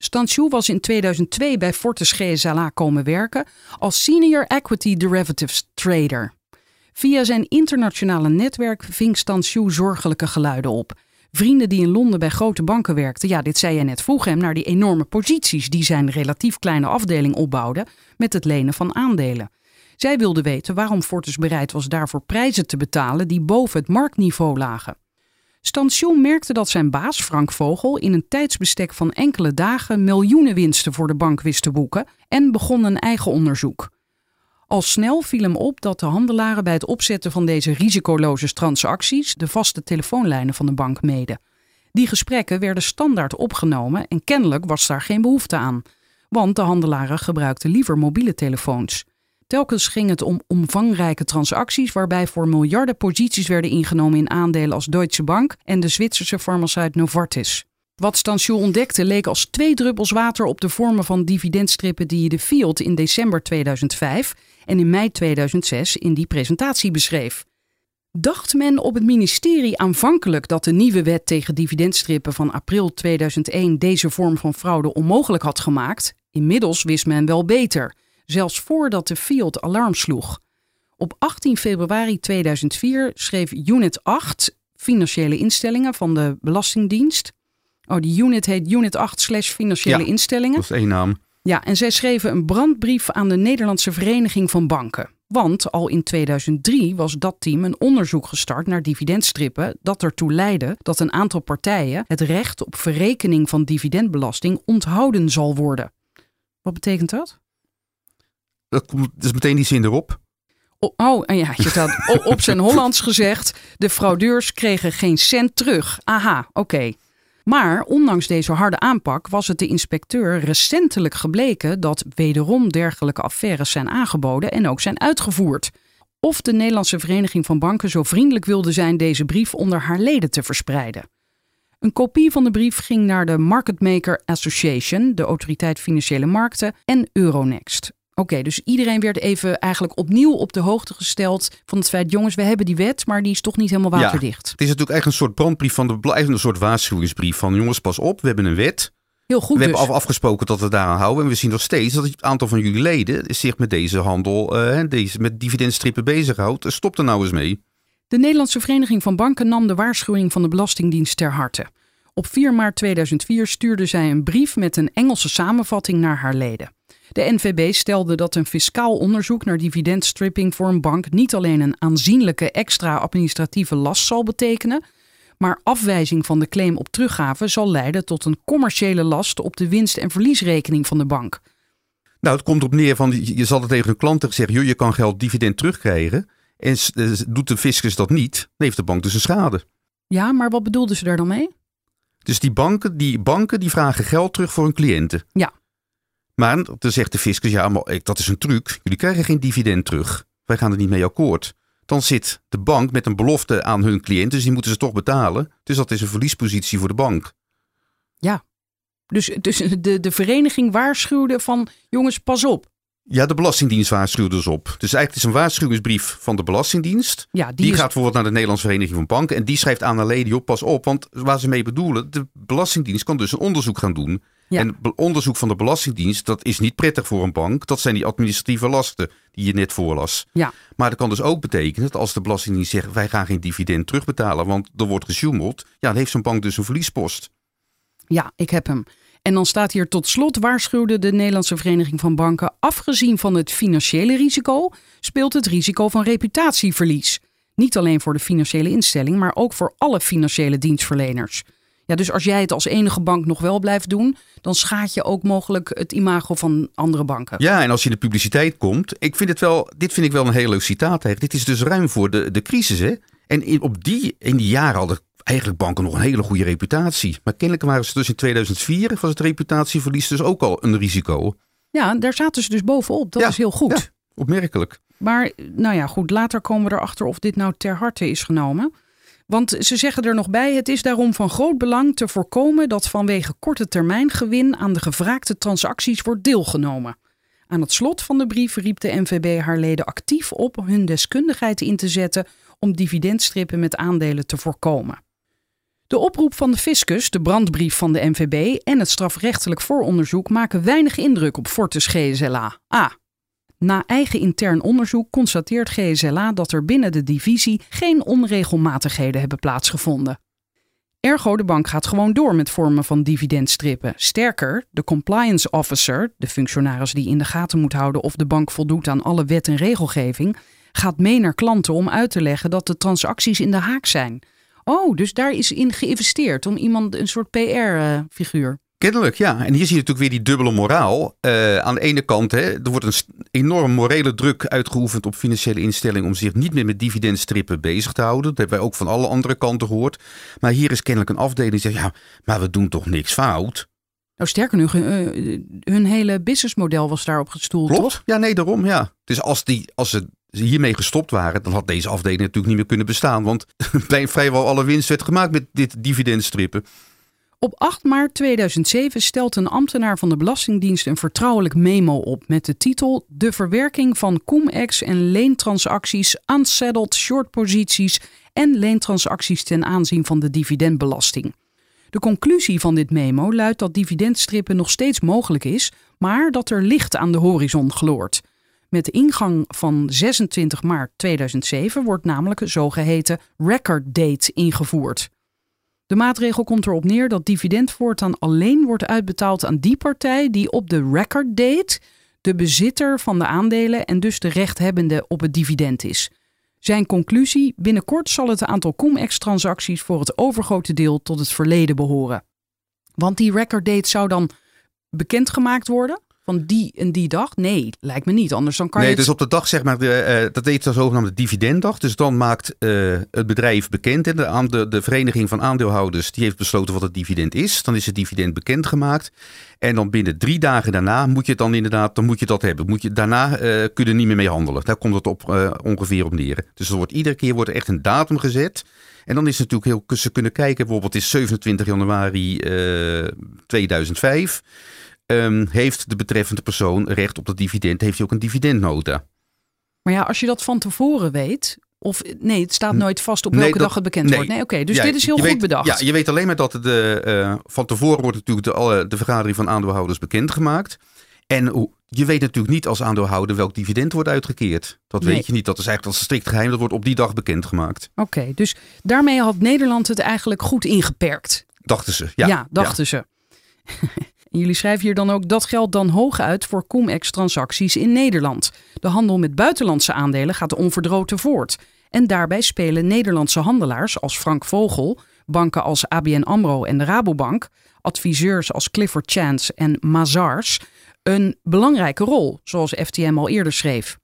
Speaker 1: Stanciu was in 2002 bij Fortis GSLA komen werken als Senior Equity Derivatives Trader. Via zijn internationale netwerk ving Stanciu zorgelijke geluiden op. Vrienden die in Londen bij grote banken werkten, ja, dit zei je net, vroegen hem naar die enorme posities die zijn relatief kleine afdeling opbouwden met het lenen van aandelen. Zij wilden weten waarom Fortis bereid was daarvoor prijzen te betalen die boven het marktniveau lagen. Stancion merkte dat zijn baas, Frank Vogel, in een tijdsbestek van enkele dagen miljoenen winsten voor de bank wist te boeken en begon een eigen onderzoek. Al snel viel hem op dat de handelaren bij het opzetten van deze risicoloze transacties de vaste telefoonlijnen van de bank meden. Die gesprekken werden standaard opgenomen en kennelijk was daar geen behoefte aan, want de handelaren gebruikten liever mobiele telefoons. Telkens ging het om omvangrijke transacties waarbij voor miljarden posities werden ingenomen in aandelen als Deutsche Bank en de Zwitserse farmaceut Novartis. Wat Stanciu ontdekte leek als twee druppels water op de vormen van dividendstrippen die de Field in december 2005 en in mei 2006 in die presentatie beschreef. Dacht men op het ministerie aanvankelijk dat de nieuwe wet tegen dividendstrippen van april 2001 deze vorm van fraude onmogelijk had gemaakt? Inmiddels wist men wel beter, zelfs voordat de Field alarm sloeg. Op 18 februari 2004 schreef Unit 8, financiële instellingen van de Belastingdienst. Oh, die unit heet Unit 8 slash financiële
Speaker 2: Ja.
Speaker 1: instellingen.
Speaker 2: Dat is één naam.
Speaker 1: Ja, en zij schreven een brandbrief aan de Nederlandse Vereniging van Banken. Want al in 2003 was dat team een onderzoek gestart naar dividendstrippen dat ertoe leidde dat een aantal partijen het recht op verrekening van dividendbelasting onthouden zal worden. Wat betekent dat?
Speaker 2: Dat komt dus meteen die zin erop.
Speaker 1: Oh, en ja, je had op zijn Hollands gezegd: de fraudeurs kregen geen cent terug. Aha, oké. Maar ondanks deze harde aanpak was het de inspecteur recentelijk gebleken dat wederom dergelijke affaires zijn aangeboden en ook zijn uitgevoerd. Of de Nederlandse Vereniging van Banken zo vriendelijk wilde zijn deze brief onder haar leden te verspreiden. Een kopie van de brief ging naar de Market Maker Association, de Autoriteit Financiële Markten, en Euronext. Oké, dus iedereen werd even eigenlijk opnieuw op de hoogte gesteld van het feit, jongens, we hebben die wet, maar die is toch niet helemaal
Speaker 2: Ja.
Speaker 1: waterdicht.
Speaker 2: Het is natuurlijk echt een soort brandbrief van de een soort waarschuwingsbrief van jongens, pas op, we hebben een wet.
Speaker 1: Heel goed
Speaker 2: we
Speaker 1: dus.
Speaker 2: hebben af, afgesproken dat we daaraan houden. En we zien nog steeds dat het aantal van jullie leden zich met deze handel, eh, deze, met dividendstrippen bezighoudt. Stop er nou eens mee.
Speaker 1: De Nederlandse Vereniging van Banken nam de waarschuwing van de Belastingdienst ter harte. Op 4 maart 2004 stuurde zij een brief met een Engelse samenvatting naar haar leden. De NVB stelde dat een fiscaal onderzoek naar dividendstripping voor een bank niet alleen een aanzienlijke extra administratieve last zal betekenen, maar afwijzing van de claim op teruggave zal leiden tot een commerciële last op de winst- en verliesrekening van de bank.
Speaker 2: Nou, het komt erop neer van, je zal het tegen een klant zeggen, joh, je kan geld dividend terugkrijgen. En eh, doet de fiscus dat niet, dan heeft de bank dus een schade.
Speaker 1: Ja, maar wat bedoelden ze daar dan mee?
Speaker 2: Dus die banken, die banken die vragen geld terug voor hun cliënten.
Speaker 1: Ja.
Speaker 2: Maar dan zegt de fiscus, ja, maar ik- dat is een truc. Jullie krijgen geen dividend terug. Wij gaan er niet mee akkoord. Dan zit de bank met een belofte aan hun cliënten, dus die moeten ze toch betalen. Dus dat is een verliespositie voor de bank.
Speaker 1: Dus, dus de, de vereniging waarschuwde van jongens, pas op.
Speaker 2: Ja, de Belastingdienst waarschuwt dus op. Dus eigenlijk is een waarschuwingsbrief van de Belastingdienst.
Speaker 1: Ja, die,
Speaker 2: Die,
Speaker 1: is,
Speaker 2: gaat bijvoorbeeld naar de Nederlandse Vereniging van Banken. En die schrijft aan de leden, joh, pas op. Want waar ze mee bedoelen, de Belastingdienst kan dus een onderzoek gaan doen.
Speaker 1: Ja.
Speaker 2: En onderzoek van de Belastingdienst, dat is niet prettig voor een bank. Dat zijn die administratieve lasten die je net voorlas.
Speaker 1: Ja.
Speaker 2: Maar dat kan dus ook betekenen dat als de Belastingdienst zegt, wij gaan geen dividend terugbetalen, want er wordt gesjoemeld. Ja, dan heeft zo'n bank dus een verliespost.
Speaker 1: Ja, ik heb hem. En dan staat hier tot slot waarschuwde de Nederlandse Vereniging van Banken, afgezien van het financiële risico, speelt het risico van reputatieverlies. Niet alleen voor de financiële instelling, maar ook voor alle financiële dienstverleners. Ja, dus als jij het als enige bank nog wel blijft doen, dan schaadt je ook mogelijk het imago van andere banken.
Speaker 2: Ja, en als je in de publiciteit komt, ik vind het wel, dit vind ik wel een heel leuk citaat eigenlijk. Dit is dus ruim voor de, de crisis, hè? En in, op die, in die jaren hadden eigenlijk banken nog een hele goede reputatie. Maar kennelijk waren ze dus in 2004, was het reputatieverlies dus ook al een risico.
Speaker 1: Ja, daar zaten ze dus bovenop. Dat
Speaker 2: Ja,
Speaker 1: is heel goed.
Speaker 2: ja. Opmerkelijk.
Speaker 1: Maar nou ja, goed, later komen we erachter of dit nou ter harte is genomen. Want ze zeggen er nog bij: het is daarom van groot belang te voorkomen dat vanwege korte termijn gewin aan de gevraagde transacties wordt deelgenomen. Aan het slot van de brief riep de NVB haar leden actief op hun deskundigheid in te zetten om dividendstrippen met aandelen te voorkomen. De oproep van de fiscus, de brandbrief van de NVB en het strafrechtelijk vooronderzoek maken weinig indruk op Fortis GSLA. A. Na eigen intern onderzoek constateert GSLA dat er binnen de divisie geen onregelmatigheden hebben plaatsgevonden. Ergo, de bank gaat gewoon door met vormen van dividendstrippen. Sterker, de compliance officer, de functionaris die in de gaten moet houden of de bank voldoet aan alle wet en regelgeving, gaat mee naar klanten om uit te leggen dat de transacties in de haak zijn. Oh, dus daar is in geïnvesteerd om iemand een soort PR-figuur.
Speaker 2: Kennelijk, ja. En hier zie je natuurlijk weer die dubbele moraal. Uh, aan de ene kant, hè, er wordt een enorm morele druk uitgeoefend op financiële instellingen om zich niet meer met dividendstrippen bezig te houden. Dat hebben wij ook van alle andere kanten gehoord. Maar hier is kennelijk een afdeling die zegt, ja, maar we doen toch niks fout?
Speaker 1: Nou, sterker nog, hun, uh, hun hele businessmodel was daarop gestoeld,
Speaker 2: Klopt.
Speaker 1: toch?
Speaker 2: Ja, nee, daarom, ja. Dus als, die, als ze hiermee gestopt waren, dan had deze afdeling natuurlijk niet meer kunnen bestaan. Want bij vrijwel alle winst werd gemaakt met dit dividendstrippen.
Speaker 1: Op 8 maart 2007 stelt een ambtenaar van de Belastingdienst een vertrouwelijk memo op met de titel De verwerking van cum-ex en leentransacties, unsettled shortposities en leentransacties ten aanzien van de dividendbelasting. De conclusie van dit memo luidt dat dividendstrippen nog steeds mogelijk is, maar dat er licht aan de horizon gloort. Met ingang van 26 maart 2007 wordt namelijk een zogeheten record date ingevoerd. De maatregel komt erop neer dat dividend voortaan alleen wordt uitbetaald aan die partij die op de record date de bezitter van de aandelen en dus de rechthebbende op het dividend is. Zijn conclusie: binnenkort zal het aantal cum-ex-transacties voor het overgrote deel tot het verleden behoren. Want die record date zou dan bekendgemaakt worden van die en die dag? Nee, lijkt me niet. Anders dan kan
Speaker 2: nee,
Speaker 1: je. het...
Speaker 2: dus op de dag, zeg maar, de, uh, dat heet de zogenaamde dividenddag. Dus dan maakt uh, het bedrijf bekend. En de, de, de vereniging van aandeelhouders die heeft besloten wat het dividend is. Dan is het dividend bekendgemaakt. En dan binnen drie dagen daarna moet je het dan inderdaad, dan moet je dat hebben. Moet je, daarna uh, kun je er niet meer mee handelen. Daar komt het op, ongeveer op neer. Dus er wordt, iedere keer wordt er echt een datum gezet. En dan is het natuurlijk heel, ze kunnen kijken, bijvoorbeeld is 27 januari 2005. Um, heeft de betreffende persoon recht op dat dividend, heeft hij ook een dividendnota.
Speaker 1: Maar ja, als je dat van tevoren weet, of nee, het staat nooit vast op welke nee, dat, dag het bekend nee. wordt. Nee, oké, okay, dus ja, dit is heel goed
Speaker 2: weet,
Speaker 1: bedacht.
Speaker 2: Ja, je weet alleen maar dat de, uh, van tevoren wordt natuurlijk de, alle, de vergadering van aandeelhouders bekendgemaakt. En je weet natuurlijk niet als aandeelhouder welk dividend wordt uitgekeerd. Dat nee. weet je niet. Dat is eigenlijk als strikt geheim. Dat wordt op die dag bekendgemaakt.
Speaker 1: Oké, okay, dus daarmee had Nederland het eigenlijk goed ingeperkt.
Speaker 2: Dachten ze, ja.
Speaker 1: Ja, dachten ja. ze. Jullie schrijven hier dan ook dat geldt dan hooguit voor cum-ex-transacties in Nederland. De handel met buitenlandse aandelen gaat onverdroten voort. En daarbij spelen Nederlandse handelaars als Frank Vogel, banken als ABN Amro en de Rabobank, adviseurs als Clifford Chance en Mazars een belangrijke rol, zoals FTM al eerder schreef.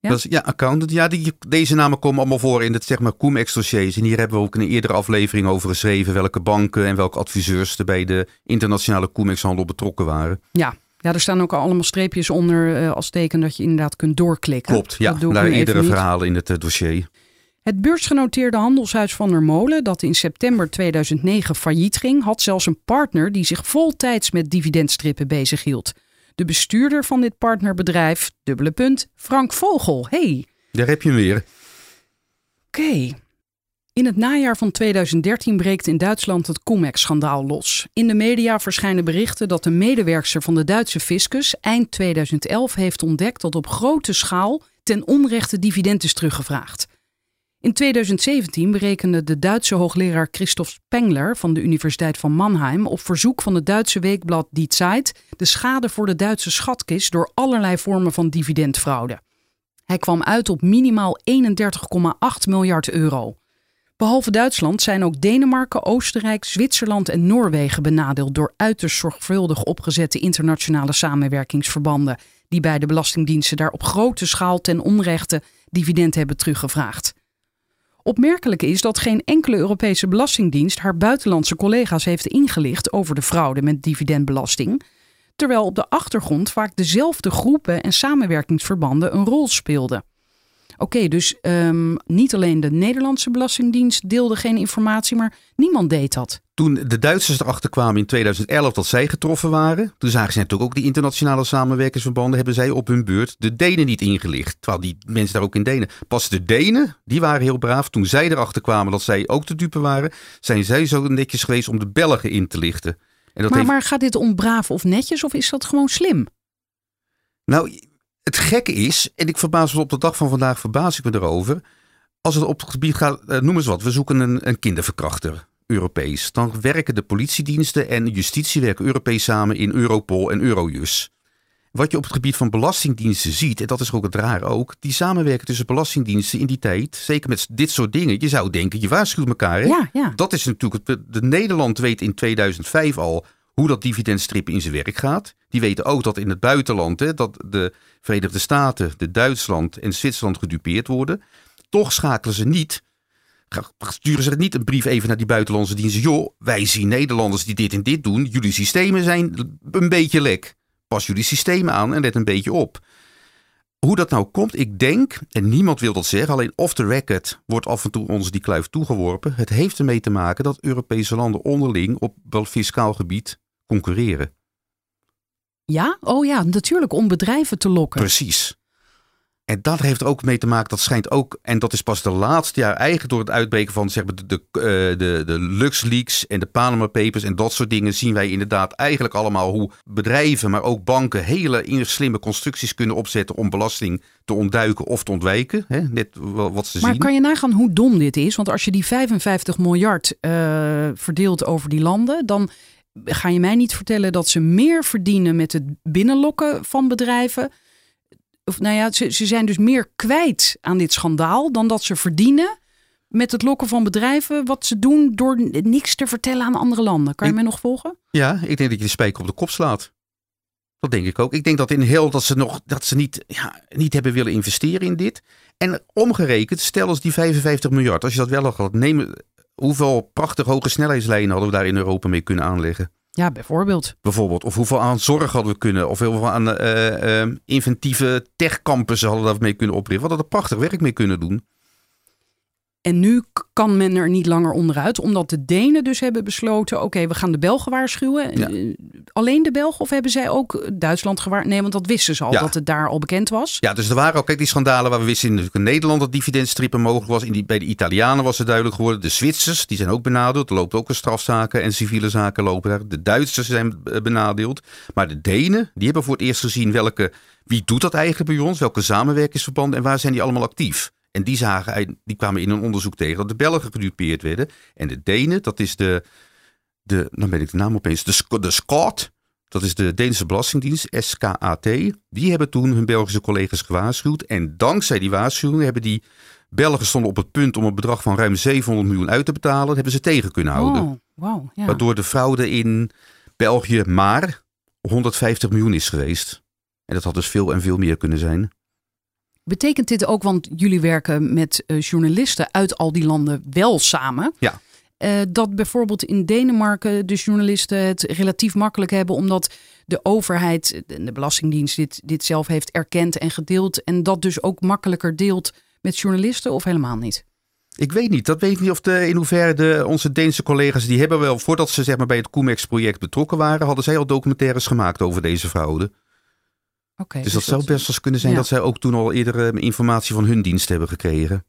Speaker 2: Ja, dat is, ja accountant. Ja, die, deze namen komen allemaal voor in het zeg maar cum-ex dossiers. En hier hebben we ook in een eerdere aflevering over geschreven welke banken en welke adviseurs er bij de internationale cum-ex handel betrokken waren.
Speaker 1: Ja. Ja, er staan ook allemaal streepjes onder uh, als teken dat je inderdaad kunt doorklikken.
Speaker 2: Klopt, ja. Daar eerdere verhalen in het uh, dossier.
Speaker 1: Het beursgenoteerde handelshuis Van der Molen, dat in september 2009 failliet ging, had zelfs een partner die zich voltijds met dividendstrippen bezighield. De bestuurder van dit partnerbedrijf, dubbele punt, Frank Vogel. Hey.
Speaker 2: Daar heb je hem weer.
Speaker 1: Oké. Okay. In het najaar van 2013 breekt in Duitsland het Cum-ex-schandaal los. In de media verschijnen berichten dat een medewerkster van de Duitse fiscus eind 2011 heeft ontdekt dat op grote schaal ten onrechte dividend is teruggevraagd. In 2017 berekende de Duitse hoogleraar Christoph Spengler van de Universiteit van Mannheim op verzoek van het Duitse weekblad Die Zeit de schade voor de Duitse schatkist door allerlei vormen van dividendfraude. Hij kwam uit op minimaal 31,8 miljard euro. Behalve Duitsland zijn ook Denemarken, Oostenrijk, Zwitserland en Noorwegen benadeeld door uiterst zorgvuldig opgezette internationale samenwerkingsverbanden die bij de belastingdiensten daar op grote schaal ten onrechte dividend hebben teruggevraagd. Opmerkelijk is dat geen enkele Europese belastingdienst haar buitenlandse collega's heeft ingelicht over de fraude met dividendbelasting, terwijl op de achtergrond vaak dezelfde groepen en samenwerkingsverbanden een rol speelden. Oké, dus ehm, niet alleen de Nederlandse Belastingdienst deelde geen informatie, maar niemand deed dat.
Speaker 2: Toen de Duitsers erachter kwamen in 2011 dat zij getroffen waren, toen zagen ze natuurlijk ook die internationale samenwerkingsverbanden, hebben zij op hun beurt de Denen niet ingelicht. Terwijl die mensen daar ook in Denen. Pas de Denen, die waren heel braaf. Toen zij erachter kwamen dat zij ook de dupe waren, zijn zij zo netjes geweest om de Belgen in te lichten. En dat
Speaker 1: Maar,
Speaker 2: heeft...
Speaker 1: maar gaat dit om braaf of netjes of is dat gewoon slim?
Speaker 2: Nou, het gekke is, en ik verbaas me op de dag van vandaag, verbaas ik me erover. Als het op het gebied gaat, eh, noem eens wat, we zoeken een, een kinderverkrachter, Europees. Dan werken de politiediensten en justitie werken Europees samen in Europol en Eurojust. Wat je op het gebied van belastingdiensten ziet, en dat is ook het raar ook, die samenwerken tussen belastingdiensten in die tijd, zeker met dit soort dingen. Je zou denken, je waarschuwt elkaar. Hè?
Speaker 1: Ja, ja.
Speaker 2: Dat is natuurlijk, het- de Nederland weet in 2005 al hoe dat dividendstrippen in zijn werk gaat. Die weten ook dat in het buitenland, hè, dat de Verenigde Staten, de Duitsland en Zwitserland gedupeerd worden. Toch schakelen ze niet, sturen ze niet een brief even naar die buitenlandse diensten. Joh, wij zien Nederlanders die dit en dit doen. Jullie systemen zijn een beetje lek. Pas jullie systemen aan en let een beetje op. Hoe dat nou komt, ik denk, en niemand wil dat zeggen, alleen off the record wordt af en toe ons die kluif toegeworpen. Het heeft ermee te maken dat Europese landen onderling op wel fiscaal gebied concurreren.
Speaker 1: Ja? Oh ja, natuurlijk om bedrijven te lokken.
Speaker 2: Precies. En dat heeft er ook mee te maken, dat schijnt ook, en dat is pas de laatste jaar eigenlijk door het uitbreken van zeg maar, de, de, eh, de, de LuxLeaks en de Panama Papers en dat soort dingen, zien wij inderdaad eigenlijk allemaal hoe bedrijven, maar ook banken hele slimme constructies kunnen opzetten om belasting te ontduiken of te ontwijken. Hè? Net wat ze
Speaker 1: Maar
Speaker 2: zien.
Speaker 1: kan je nagaan hoe dom dit is? Want als je die 55 miljard eh, verdeelt over die landen, dan ga je mij niet vertellen dat ze meer verdienen met het binnenlokken van bedrijven. Of nou ja, ze, ze zijn dus meer kwijt aan dit schandaal dan dat ze verdienen met het lokken van bedrijven. Wat ze doen door niks te vertellen aan andere landen. Kan je
Speaker 2: Ik-
Speaker 1: mij nog volgen?
Speaker 2: Ja, ik denk dat je de spijker op de kop slaat. Dat denk ik ook. Ik denk dat in heel dat ze nog dat ze niet, ja, niet hebben willen investeren in dit. En omgerekend, stel als die 55 miljard, als je dat wel had neem, hoeveel prachtig hoge snelheidslijnen hadden we daar in Europa mee kunnen aanleggen?
Speaker 1: Ja, bijvoorbeeld.
Speaker 2: Bijvoorbeeld. Of hoeveel aan zorg hadden we kunnen, of hoeveel aan eh, eh, inventieve techcampussen hadden we daarmee kunnen oprichten. We hadden er prachtig werk mee kunnen doen.
Speaker 1: En nu kan men er niet langer onderuit, omdat de Denen dus hebben besloten: oké, we gaan de Belgen waarschuwen.
Speaker 2: Ja.
Speaker 1: Eh, Alleen de Belgen of hebben zij ook Duitsland gewaarschuwd? Nee, want dat wisten ze al,
Speaker 2: Ja.
Speaker 1: dat het daar al bekend was.
Speaker 2: Ja, dus er waren ook kijk, die schandalen waar we wisten in, in Nederland dat dividendstrippen mogelijk was. In die, bij de Italianen was het duidelijk geworden. De Zwitsers, die zijn ook benadeeld. Er lopen ook een strafzaken en civiele zaken lopen daar. De Duitsers zijn eh, benadeeld. Maar de Denen, die hebben voor het eerst gezien welke, wie doet dat eigenlijk bij ons? Welke samenwerkingsverbanden en waar zijn die allemaal actief? En die, zagen, die kwamen in een onderzoek tegen dat de Belgen gedupeerd werden. En de Denen, dat is de, de dan ben ik de naam opeens, de, de. Dat is de Deense Belastingdienst, SKAT. Die hebben toen hun Belgische collega's gewaarschuwd. En dankzij die waarschuwing hebben die Belgen stonden op het punt om een bedrag van ruim 700 miljoen uit te betalen. Dat hebben ze tegen kunnen houden.
Speaker 1: Oh, wauw. Ja.
Speaker 2: Waardoor de fraude in België maar 150 miljoen is geweest. En dat had dus veel en veel meer kunnen zijn.
Speaker 1: Betekent dit ook, want jullie werken met eh, journalisten uit al die landen wel samen.
Speaker 2: Ja.
Speaker 1: eh, dat bijvoorbeeld in Denemarken de journalisten het relatief makkelijk hebben, omdat de overheid, de de Belastingdienst, dit, dit zelf heeft erkend en gedeeld. En dat dus ook makkelijker deelt met journalisten of helemaal niet?
Speaker 2: Ik weet niet, dat weet ik niet of de, in hoeverre de, onze Deense collega's, die hebben wel, voordat ze zeg maar, bij het Comex-project betrokken waren, hadden zij al documentaires gemaakt over deze fraude.
Speaker 1: Oké.
Speaker 2: Dus dat zou best wel kunnen zijn
Speaker 1: Ja.
Speaker 2: dat zij ook toen al eerder eh, informatie van hun dienst hebben gekregen.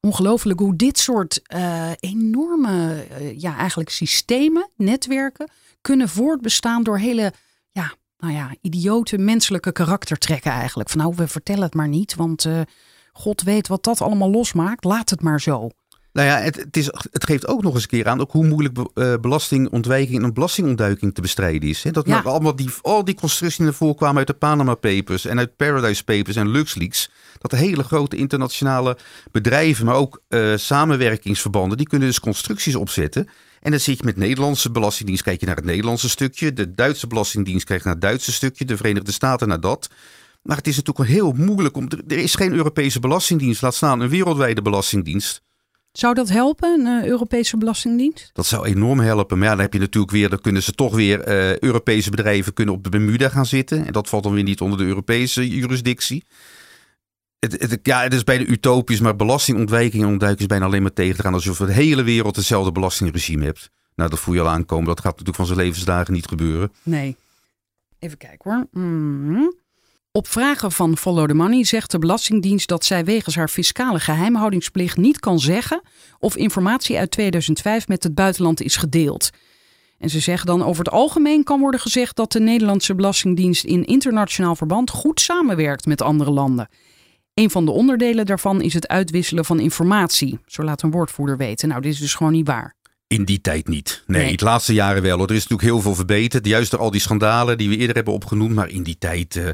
Speaker 1: ongelooflijk hoe dit soort eh, enorme, eh, ja, eigenlijk systemen, netwerken, kunnen voortbestaan door hele, ja, nou ja, idiote menselijke karaktertrekken eigenlijk. Van nou, we vertellen het maar niet, want God weet wat dat allemaal losmaakt. Laat het maar zo.
Speaker 2: Nou ja, het, het, is, het geeft ook nog eens een keer aan ook hoe moeilijk be- eh, belastingontwijking en belastingontduiking te bestrijden is. Dat
Speaker 1: Ja.
Speaker 2: nou allemaal die, al die constructies die voren kwamen uit de Panama Papers en uit Paradise Papers en LuxLeaks. Dat hele grote internationale bedrijven, maar ook eh, samenwerkingsverbanden, die kunnen dus constructies opzetten. En dan zit je met Nederlandse belastingdienst, kijk je naar het Nederlandse stukje. De Duitse belastingdienst kijkt naar het Duitse stukje. De Verenigde Staten naar dat. Maar het is natuurlijk heel moeilijk om. Er is geen Europese belastingdienst, laat staan een wereldwijde belastingdienst.
Speaker 1: Zou dat helpen, een eh, Europese belastingdienst?
Speaker 2: Dat zou enorm helpen. Maar ja, dan heb je natuurlijk weer, dan kunnen ze toch weer eh, Europese bedrijven kunnen op de Bermuda gaan zitten. En dat valt dan weer niet onder de Europese jurisdictie. Het, het- ja, het is bijna utopisch, maar belastingontwijking en ontduiking is bijna alleen maar tegen te gaan alsof je de hele wereld hetzelfde belastingregime hebt. Nou, dat voel je al aankomen. Dat gaat natuurlijk van zijn levensdagen niet gebeuren.
Speaker 1: Nee. Even kijken hoor. Mhm. Op vragen van Follow the Money zegt de Belastingdienst dat zij wegens haar fiscale geheimhoudingsplicht niet kan zeggen of informatie uit 2005 met het buitenland is gedeeld. En ze zeggen dan over het algemeen kan worden gezegd dat de Nederlandse Belastingdienst in internationaal verband goed samenwerkt met andere landen. Een van de onderdelen daarvan is het uitwisselen van informatie, zo laat een woordvoerder weten. Nou, dit is dus gewoon niet waar.
Speaker 2: In die tijd niet. Nee,
Speaker 1: Nee.
Speaker 2: de laatste jaren wel. hoor. Er is natuurlijk heel veel verbeterd. Juist door al die schandalen die we eerder hebben opgenoemd. Maar in die tijd... eh,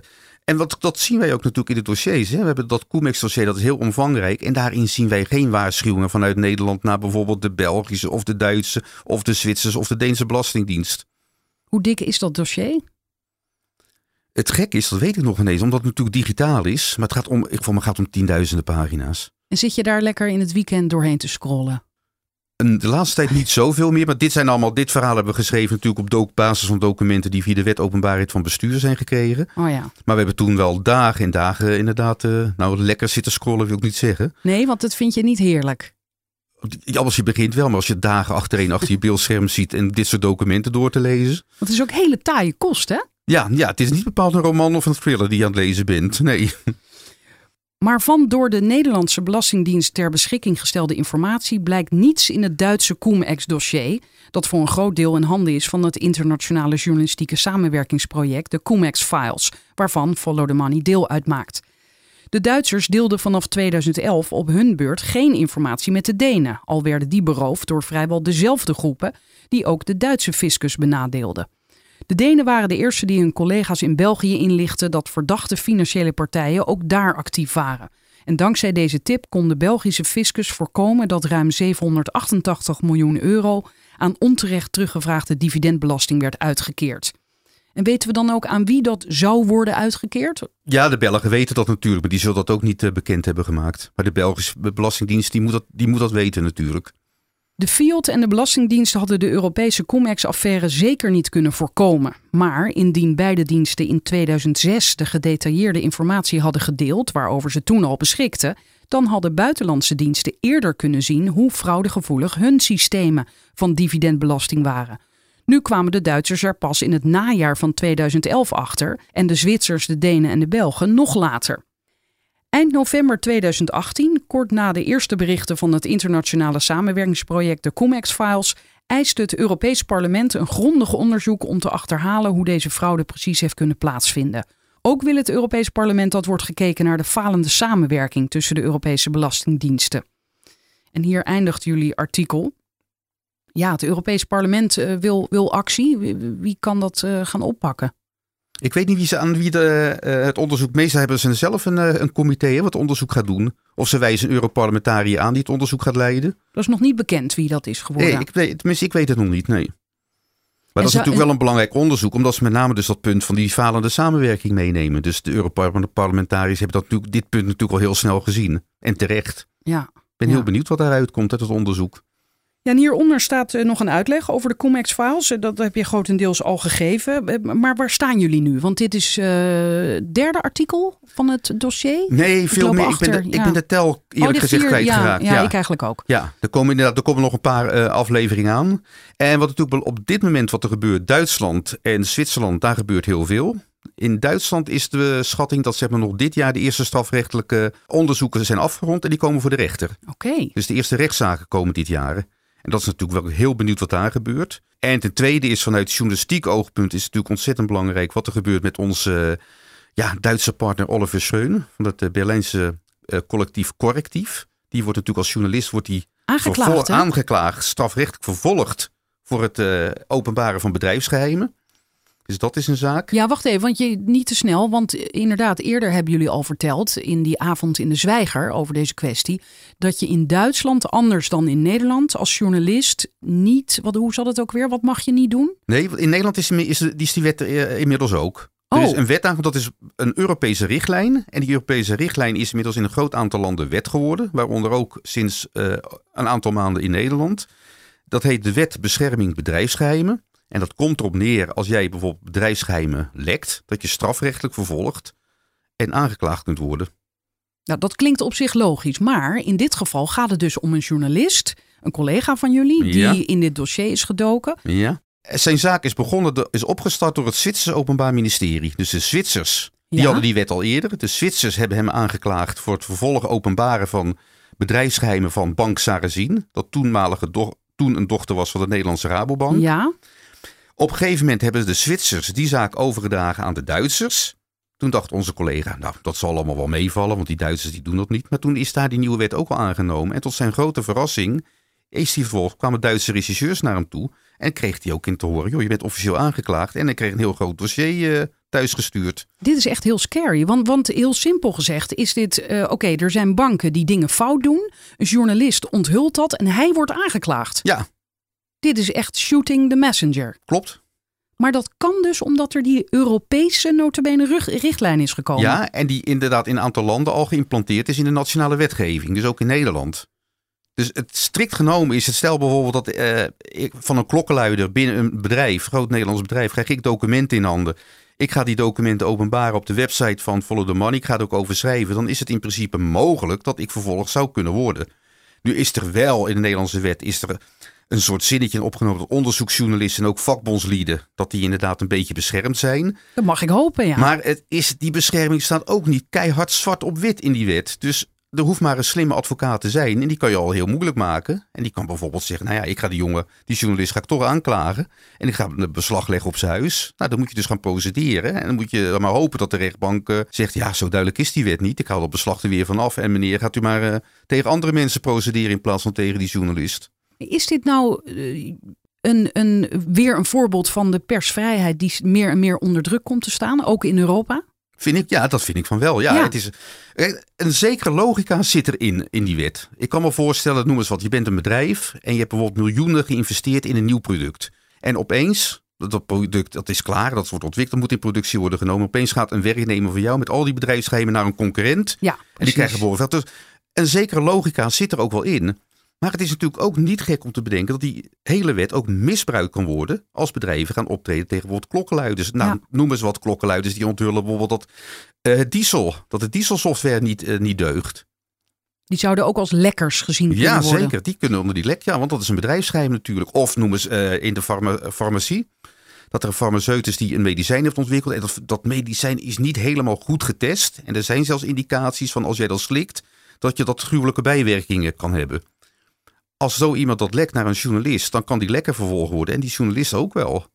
Speaker 2: en wat, dat zien wij ook natuurlijk in de dossiers. Hè. We hebben dat Comex-dossier, dat is heel omvangrijk. En daarin zien wij geen waarschuwingen vanuit Nederland... naar bijvoorbeeld de Belgische of de Duitse... of de Zwitserse of de Deense Belastingdienst.
Speaker 1: Hoe dik is dat dossier?
Speaker 2: Het gek is, dat weet ik nog ineens, omdat het natuurlijk digitaal is. Maar het gaat om, ik voor me gaat om tienduizenden pagina's.
Speaker 1: En zit je daar lekker in het weekend doorheen te scrollen?
Speaker 2: De laatste tijd niet zoveel meer, maar dit zijn allemaal, dit verhaal hebben we geschreven natuurlijk op basis van documenten die via de wet openbaarheid van bestuur zijn gekregen.
Speaker 1: Oh ja.
Speaker 2: Maar we hebben toen wel dagen en dagen inderdaad, eh, nou lekker zitten scrollen wil ik niet zeggen.
Speaker 1: Nee, want dat vind je niet heerlijk.
Speaker 2: Ja, Als je begint wel, maar als je dagen achtereen achter je beeldscherm ziet en dit soort documenten door te lezen.
Speaker 1: Want het is ook hele taaie kost, hè?
Speaker 2: Ja, ja, het is niet bepaald een roman of een thriller die je aan het lezen bent. Nee.
Speaker 1: Maar van door de Nederlandse Belastingdienst ter beschikking gestelde informatie blijkt niets in het Duitse Cum-Ex-dossier, dat voor een groot deel in handen is van het internationale journalistieke samenwerkingsproject, de Cum-Ex-files, waarvan Follow the Money deel uitmaakt. De Duitsers deelden vanaf 2011 op hun beurt geen informatie met de Denen, al werden die beroofd door vrijwel dezelfde groepen die ook de Duitse fiscus benadeelden. De Denen waren de eerste die hun collega's in België inlichten dat verdachte financiële partijen ook daar actief waren. En dankzij deze tip kon de Belgische fiscus voorkomen dat ruim 788 miljoen euro aan onterecht teruggevraagde dividendbelasting werd uitgekeerd. En weten we dan ook aan wie dat zou worden uitgekeerd?
Speaker 2: Ja, de Belgen weten dat natuurlijk, maar die zullen dat ook niet eh, bekend hebben gemaakt. Maar de Belgische Belastingdienst die moet dat, die moet dat weten natuurlijk.
Speaker 1: De Fiat en de Belastingdienst hadden de Europese Cum-Ex-affaire zeker niet kunnen voorkomen. Maar indien beide diensten in 2006 de gedetailleerde informatie hadden gedeeld, waarover ze toen al beschikten, dan hadden buitenlandse diensten eerder kunnen zien hoe fraudegevoelig hun systemen van dividendbelasting waren. Nu kwamen de Duitsers er pas in het najaar van 2011 achter en de Zwitsers, de Denen en de Belgen nog later. Eind november 2018, kort na de eerste berichten van het internationale samenwerkingsproject de Cum-Ex-files, eiste het Europees Parlement een grondig onderzoek om te achterhalen hoe deze fraude precies heeft kunnen plaatsvinden. Ook wil het Europees Parlement dat wordt gekeken naar de falende samenwerking tussen de Europese belastingdiensten. En hier eindigt jullie artikel. Ja, het Europees Parlement eh, wil, wil actie. Wie, wie kan dat eh, gaan oppakken?
Speaker 2: Ik weet niet wie ze aan wie de, eh, het onderzoek. Meestal hebben ze zelf een, eh, een comité wat onderzoek gaat doen. Of ze wijzen een Europarlementariër aan die het onderzoek gaat leiden.
Speaker 1: Dat is nog niet bekend wie dat is geworden.
Speaker 2: Nee, ik weet, tenminste, ik weet het nog niet. Nee. Maar dat is natuurlijk wel een belangrijk onderzoek, omdat ze met name dus dat punt van die falende samenwerking meenemen. Dus de Europarlementariërs hebben dat, natuurlijk- dit punt natuurlijk al heel snel gezien. En terecht.
Speaker 1: Ja.
Speaker 2: Ik ben
Speaker 1: Ja.
Speaker 2: heel benieuwd wat daaruit komt uit het onderzoek.
Speaker 1: Ja, en hieronder staat eh, nog een uitleg over de Cum-Ex-files. Eh, Dat heb je grotendeels al gegeven. Eh, Maar waar staan jullie nu? Want dit is het derde artikel van het dossier.
Speaker 2: Nee, veel meer. Ik ben, de, ik ben de tel eerlijk
Speaker 1: de
Speaker 2: gezegd kwijtgeraakt.
Speaker 1: Ja, ja, ik eigenlijk ook.
Speaker 2: Ja, er komen inderdaad er komen nog een paar afleveringen aan. En wat natuurlijk op dit moment wat er gebeurt, Duitsland en Zwitserland, daar gebeurt heel veel. In Duitsland is de schatting dat zeg maar, nog dit jaar de eerste strafrechtelijke onderzoeken zijn afgerond en die komen voor de rechter.
Speaker 1: Oké.
Speaker 2: Dus de eerste rechtszaken komen dit jaar. En dat is natuurlijk wel heel benieuwd wat daar gebeurt. En ten tweede is vanuit journalistiek oogpunt is het natuurlijk ontzettend belangrijk wat er gebeurt met onze ja, Duitse partner Oliver Schreun van het eh, Berlijnse eh, collectief Correctief. Die wordt natuurlijk als journalist wordt die
Speaker 1: Aangeklaagd, hè?
Speaker 2: aangeklaagd, strafrechtelijk vervolgd voor het eh, openbaren van bedrijfsgeheimen. Dus dat is een zaak.
Speaker 1: Ja, wacht even, want je niet te snel. Want inderdaad, eerder hebben jullie al verteld in die avond in de Zwijger over deze kwestie. Dat je in Duitsland, anders dan in Nederland, als journalist niet. Wat, hoe zat het ook weer? Wat mag je niet doen?
Speaker 2: Nee, in Nederland is, is, die- is die wet eh, inmiddels ook. Er is
Speaker 1: Oh.
Speaker 2: een wet aan, dat is een Europese richtlijn. En die Europese richtlijn is inmiddels in een groot aantal landen wet geworden. Waaronder ook sinds eh, een aantal maanden in Nederland. Dat heet de Wet Bescherming Bedrijfsgeheimen. En dat komt erop neer als jij bijvoorbeeld bedrijfsgeheimen lekt. Dat je strafrechtelijk vervolgd en aangeklaagd kunt worden.
Speaker 1: Nou, dat klinkt op zich logisch, maar in dit geval gaat het dus om een journalist, een collega van jullie, die
Speaker 2: Ja.
Speaker 1: in dit dossier is gedoken.
Speaker 2: Ja. Zijn zaak is begonnen, is opgestart door het Zwitserse Openbaar Ministerie. Dus de Zwitsers, die
Speaker 1: Ja.
Speaker 2: hadden die wet al eerder. De Zwitsers hebben hem aangeklaagd voor het vervolg openbaren van bedrijfsgeheimen van Bank Sarrazin. Dat toenmalige doch- toen een dochter was van de Nederlandse Rabobank.
Speaker 1: Ja,
Speaker 2: Op een gegeven moment hebben de Zwitsers die zaak overgedragen aan de Duitsers. Toen dacht onze collega, nou dat zal allemaal wel meevallen, want die Duitsers die doen dat niet. Maar toen is daar die nieuwe wet ook al aangenomen. En tot zijn grote verrassing is die vervolg, kwamen Duitse regisseurs naar hem toe. En kreeg hij ook in te horen, joh, je bent officieel aangeklaagd. En hij kreeg een heel groot dossier eh, thuisgestuurd.
Speaker 1: dit is echt heel scary. Want, want heel simpel gezegd is dit, eh, oké, er zijn banken die dingen fout doen. Een journalist onthult dat en hij wordt aangeklaagd.
Speaker 2: Ja,
Speaker 1: Dit is echt shooting the messenger.
Speaker 2: klopt.
Speaker 1: Maar dat kan dus omdat er die Europese notabene richtlijn is gekomen.
Speaker 2: Ja, en die inderdaad in een aantal landen al geïmplanteerd is in de nationale wetgeving. Dus ook in Nederland. Dus het strikt genomen is het, stel bijvoorbeeld dat eh, ik van een klokkenluider binnen een bedrijf, groot Nederlands bedrijf, krijg ik documenten in handen. Ik ga die documenten openbaren op de website van Follow the Money. Ik ga er ook over schrijven. Dan is het in principe mogelijk dat ik vervolgd zou kunnen worden. Nu is er wel in de Nederlandse wet is er een soort zinnetje in opgenomen dat onderzoeksjournalisten en ook vakbondslieden, dat die inderdaad een beetje beschermd zijn.
Speaker 1: Dat mag ik hopen, ja.
Speaker 2: Maar het is, die bescherming staat ook niet keihard zwart op wit in die wet. Dus er hoeft maar een slimme advocaat te zijn. En die kan je al heel moeilijk maken. En die kan bijvoorbeeld zeggen, nou ja, ik ga die jongen, die journalist ga ik toch aanklagen. En ik ga een beslag leggen op zijn huis. Nou, dan moet je dus gaan procederen. En dan moet je maar hopen dat de rechtbank eh, zegt, ja, zo duidelijk is die wet niet. Ik haal dat beslag er weer vanaf. En meneer, gaat u maar eh, tegen andere mensen procederen in plaats van tegen die journalist.
Speaker 1: Is dit nou eh, een, een, weer een voorbeeld van de persvrijheid die meer en meer onder druk komt te staan, ook in Europa?
Speaker 2: Vind ik, ja, dat vind ik van wel. Ja,
Speaker 1: Ja.
Speaker 2: Het is, een zekere logica zit erin, in die wet. Ik kan me voorstellen, noem eens wat, je bent een bedrijf en je hebt bijvoorbeeld miljoenen geïnvesteerd in een nieuw product. En opeens, dat- product dat is klaar, dat wordt ontwikkeld, dat moet in productie worden genomen. Opeens gaat een werknemer van jou met al die bedrijfsgeheimen naar een concurrent.
Speaker 1: Ja,
Speaker 2: En die krijgen bijvoorbeeld. Dus een zekere logica zit er ook wel in. Maar het is natuurlijk ook niet gek om te bedenken dat die hele wet ook misbruikt kan worden als bedrijven gaan optreden tegen bijvoorbeeld klokkenluiders. Nou,
Speaker 1: Ja.
Speaker 2: noem eens wat klokkenluiders die onthullen bijvoorbeeld dat eh, diesel, dat de dieselsoftware niet, eh, niet deugt.
Speaker 1: Die zouden ook als lekkers gezien kunnen
Speaker 2: Ja,
Speaker 1: worden.
Speaker 2: zeker. Die kunnen onder die lek. Ja, want dat is een bedrijfsgeheim natuurlijk. Of noem eens eh, in de farma- farmacie. Dat er een farmaceut is die een medicijn heeft ontwikkeld. En dat, dat medicijn is niet helemaal goed getest. En er zijn zelfs indicaties van als jij dat slikt, dat je dat gruwelijke bijwerkingen kan hebben. Als zo iemand dat lekt naar een journalist, dan kan die lekker vervolgd worden. En die journalist ook wel.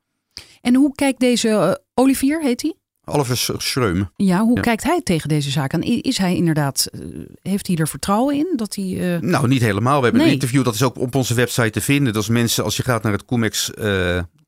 Speaker 1: En hoe kijkt deze eh, Olivier, heet hij?
Speaker 2: Oliver Sch- Schreum.
Speaker 1: Ja, hoe
Speaker 2: Ja.
Speaker 1: kijkt hij tegen deze zaak aan? I- Is hij inderdaad, eh, heeft hij er vertrouwen in dat hij... eh,
Speaker 2: Nou, niet helemaal. We hebben
Speaker 1: Nee.
Speaker 2: een interview, dat is ook op onze website te vinden. Dat is mensen, als je gaat naar het Comex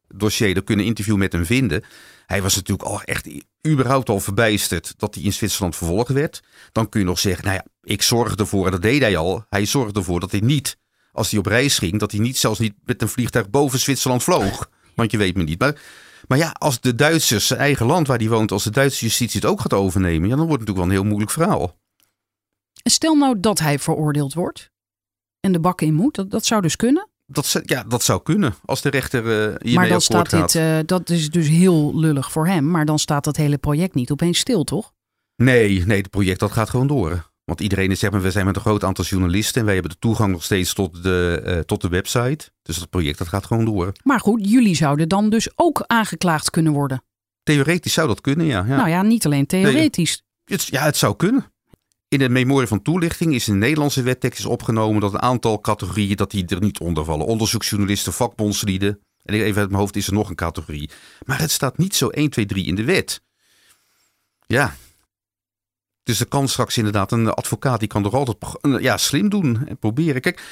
Speaker 2: dossier, dan kun je een interview met hem vinden. Hij was natuurlijk al echt überhaupt al verbijsterd dat hij in Zwitserland vervolgd werd. Dan kun je nog zeggen, nou ja, ik zorg ervoor, en dat deed hij al. Hij zorgde ervoor dat hij niet, als hij op reis ging, dat hij niet zelfs niet met een vliegtuig boven Zwitserland vloog. Want je weet me niet. Maar, maar ja, als de Duitsers, zijn eigen land waar hij woont, als de Duitse justitie het ook gaat overnemen, ja, dan wordt het natuurlijk wel een heel moeilijk verhaal.
Speaker 1: Stel nou dat hij veroordeeld wordt en de bak in moet, dat, dat zou dus kunnen.
Speaker 2: Dat, ja, dat zou kunnen, als de rechter hiermee
Speaker 1: maar dan staat
Speaker 2: gaat.
Speaker 1: dit, eh, dat is dus heel lullig voor hem, maar dan staat dat hele project niet opeens stil, toch?
Speaker 2: Nee, nee, het project dat gaat gewoon door. Want iedereen is, zeg maar, we zijn met een groot aantal journalisten en wij hebben de toegang nog steeds tot de, eh, tot de website. Dus dat project dat gaat gewoon door.
Speaker 1: Maar goed, jullie zouden dan dus ook aangeklaagd kunnen worden.
Speaker 2: Theoretisch zou dat kunnen, ja. ja.
Speaker 1: Nou ja, niet alleen theoretisch.
Speaker 2: Het, ja, het zou kunnen. In de memorie van toelichting is in de Nederlandse wettekst is opgenomen dat een aantal categorieën dat die er niet onder vallen. Onderzoeksjournalisten, vakbondslieden. En even uit mijn hoofd is er nog een categorie. Maar het staat niet zo 1, 2, 3 in de wet. Ja. Dus er kan straks inderdaad een advocaat die kan toch altijd ja, slim doen en proberen. Kijk,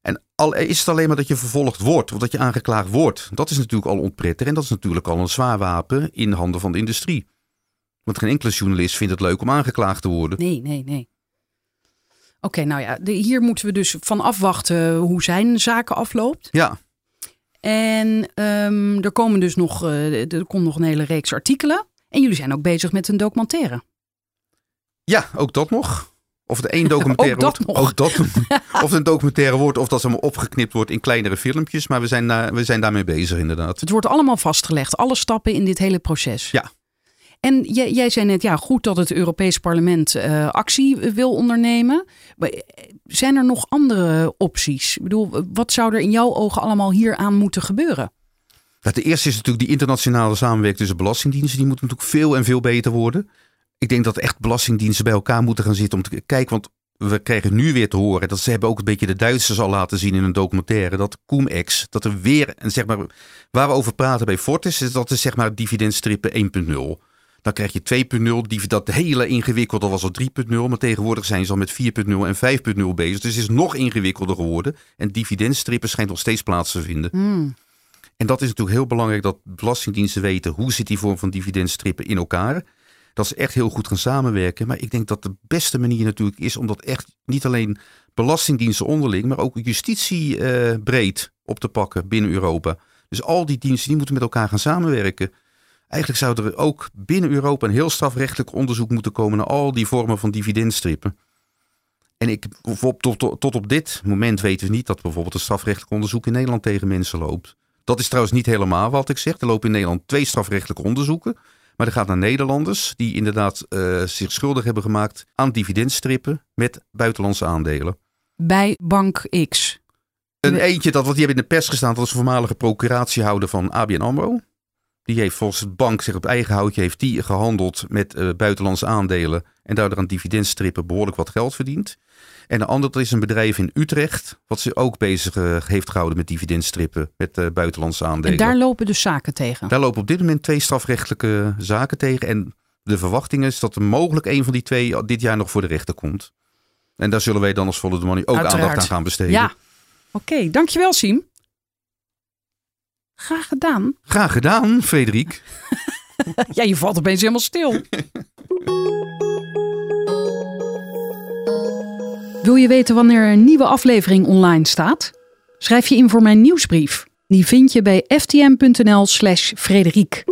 Speaker 2: en al is het alleen maar dat je vervolgd wordt of dat je aangeklaagd wordt. Dat is natuurlijk al onprettig en dat is natuurlijk al een zwaar wapen in handen van de industrie. Want geen enkele journalist vindt het leuk om aangeklaagd te worden.
Speaker 1: Nee, nee, nee. Oké, nou ja, de- hier moeten we dus van afwachten hoe zijn zaken afloopt.
Speaker 2: Ja,
Speaker 1: En ehm, er komen dus nog, eh, er komt nog een hele reeks artikelen. En jullie zijn ook bezig met een documentaire.
Speaker 2: Ja, ook dat nog. Of het één documentaire
Speaker 1: Ook dat
Speaker 2: wordt, ook dat, of het een documentaire wordt, of dat ze allemaal opgeknipt wordt in kleinere filmpjes. Maar we zijn, daar, we zijn daarmee bezig inderdaad.
Speaker 1: Het wordt allemaal vastgelegd, alle stappen in dit hele proces.
Speaker 2: Ja.
Speaker 1: En jij, jij zei net, ja, goed dat het Europees Parlement uh, actie wil ondernemen. Maar eh, zijn er nog andere opties? Ik bedoel, wat zou er in jouw ogen allemaal hier aan moeten gebeuren?
Speaker 2: Nou, de eerste is natuurlijk die internationale samenwerking tussen belastingdiensten. Die moet natuurlijk veel en veel beter worden. Ik denk dat echt belastingdiensten bij elkaar moeten gaan zitten om te kijken. Want we krijgen nu weer te horen, dat ze hebben ook een beetje de Duitsers al laten zien in een documentaire, dat Cum-Ex, dat er weer, en zeg maar, waar we over praten bij Fortis, is dat is zeg maar dividendstrippen 1.0. Dan krijg je 2.0, dat hele ingewikkelde was al 3.0, maar tegenwoordig zijn ze al met 4.0 en 5.0 bezig. Dus het is nog ingewikkelder geworden en dividendstrippen schijnt nog steeds plaats te vinden.
Speaker 1: Hmm.
Speaker 2: En dat is natuurlijk heel belangrijk dat belastingdiensten weten hoe zit die vorm van dividendstrippen in elkaar dat ze echt heel goed gaan samenwerken. Maar ik denk dat de beste manier natuurlijk is om dat echt niet alleen belastingdiensten onderling, maar ook justitie uh, breed op te pakken binnen Europa. Dus al die diensten die moeten met elkaar gaan samenwerken. Eigenlijk zou er ook binnen Europa een heel strafrechtelijk onderzoek moeten komen naar al die vormen van dividendstrippen. En ik, tot, tot, tot op dit moment weten we niet dat bijvoorbeeld een strafrechtelijk onderzoek in Nederland tegen mensen loopt. Dat is trouwens niet helemaal wat ik zeg. Er lopen in Nederland twee strafrechtelijke onderzoeken. Maar dat gaat naar Nederlanders die inderdaad uh, zich schuldig hebben gemaakt aan dividendstrippen met buitenlandse aandelen.
Speaker 1: Bij Bank X.
Speaker 2: Een eentje, dat, wat die hebben in de pers gestaan, dat is een voormalige procuratiehouder van ABN AMRO. Die heeft volgens het bank zich op eigen houtje heeft die gehandeld met uh, buitenlandse aandelen. En daardoor aan dividendstrippen behoorlijk wat geld verdiend. En een ander dat is een bedrijf in Utrecht, wat zich ook bezig uh, heeft gehouden met dividendstrippen, met uh, buitenlandse aandelen.
Speaker 1: En daar lopen dus zaken tegen?
Speaker 2: Daar lopen op dit moment twee strafrechtelijke zaken tegen. En de verwachting is dat er mogelijk een van die twee dit jaar nog voor de rechter komt. En daar zullen wij dan als Volle de Money ook
Speaker 1: Uiteraard.
Speaker 2: aandacht aan gaan besteden.
Speaker 1: Ja, oké. Dankjewel Siem. Graag gedaan.
Speaker 2: Graag gedaan, Frederik.
Speaker 1: ja, je valt opeens helemaal stil. Wil je weten wanneer een nieuwe aflevering online staat? Schrijf je in voor mijn nieuwsbrief. Die vind je bij ftm.nl/slash Frederik.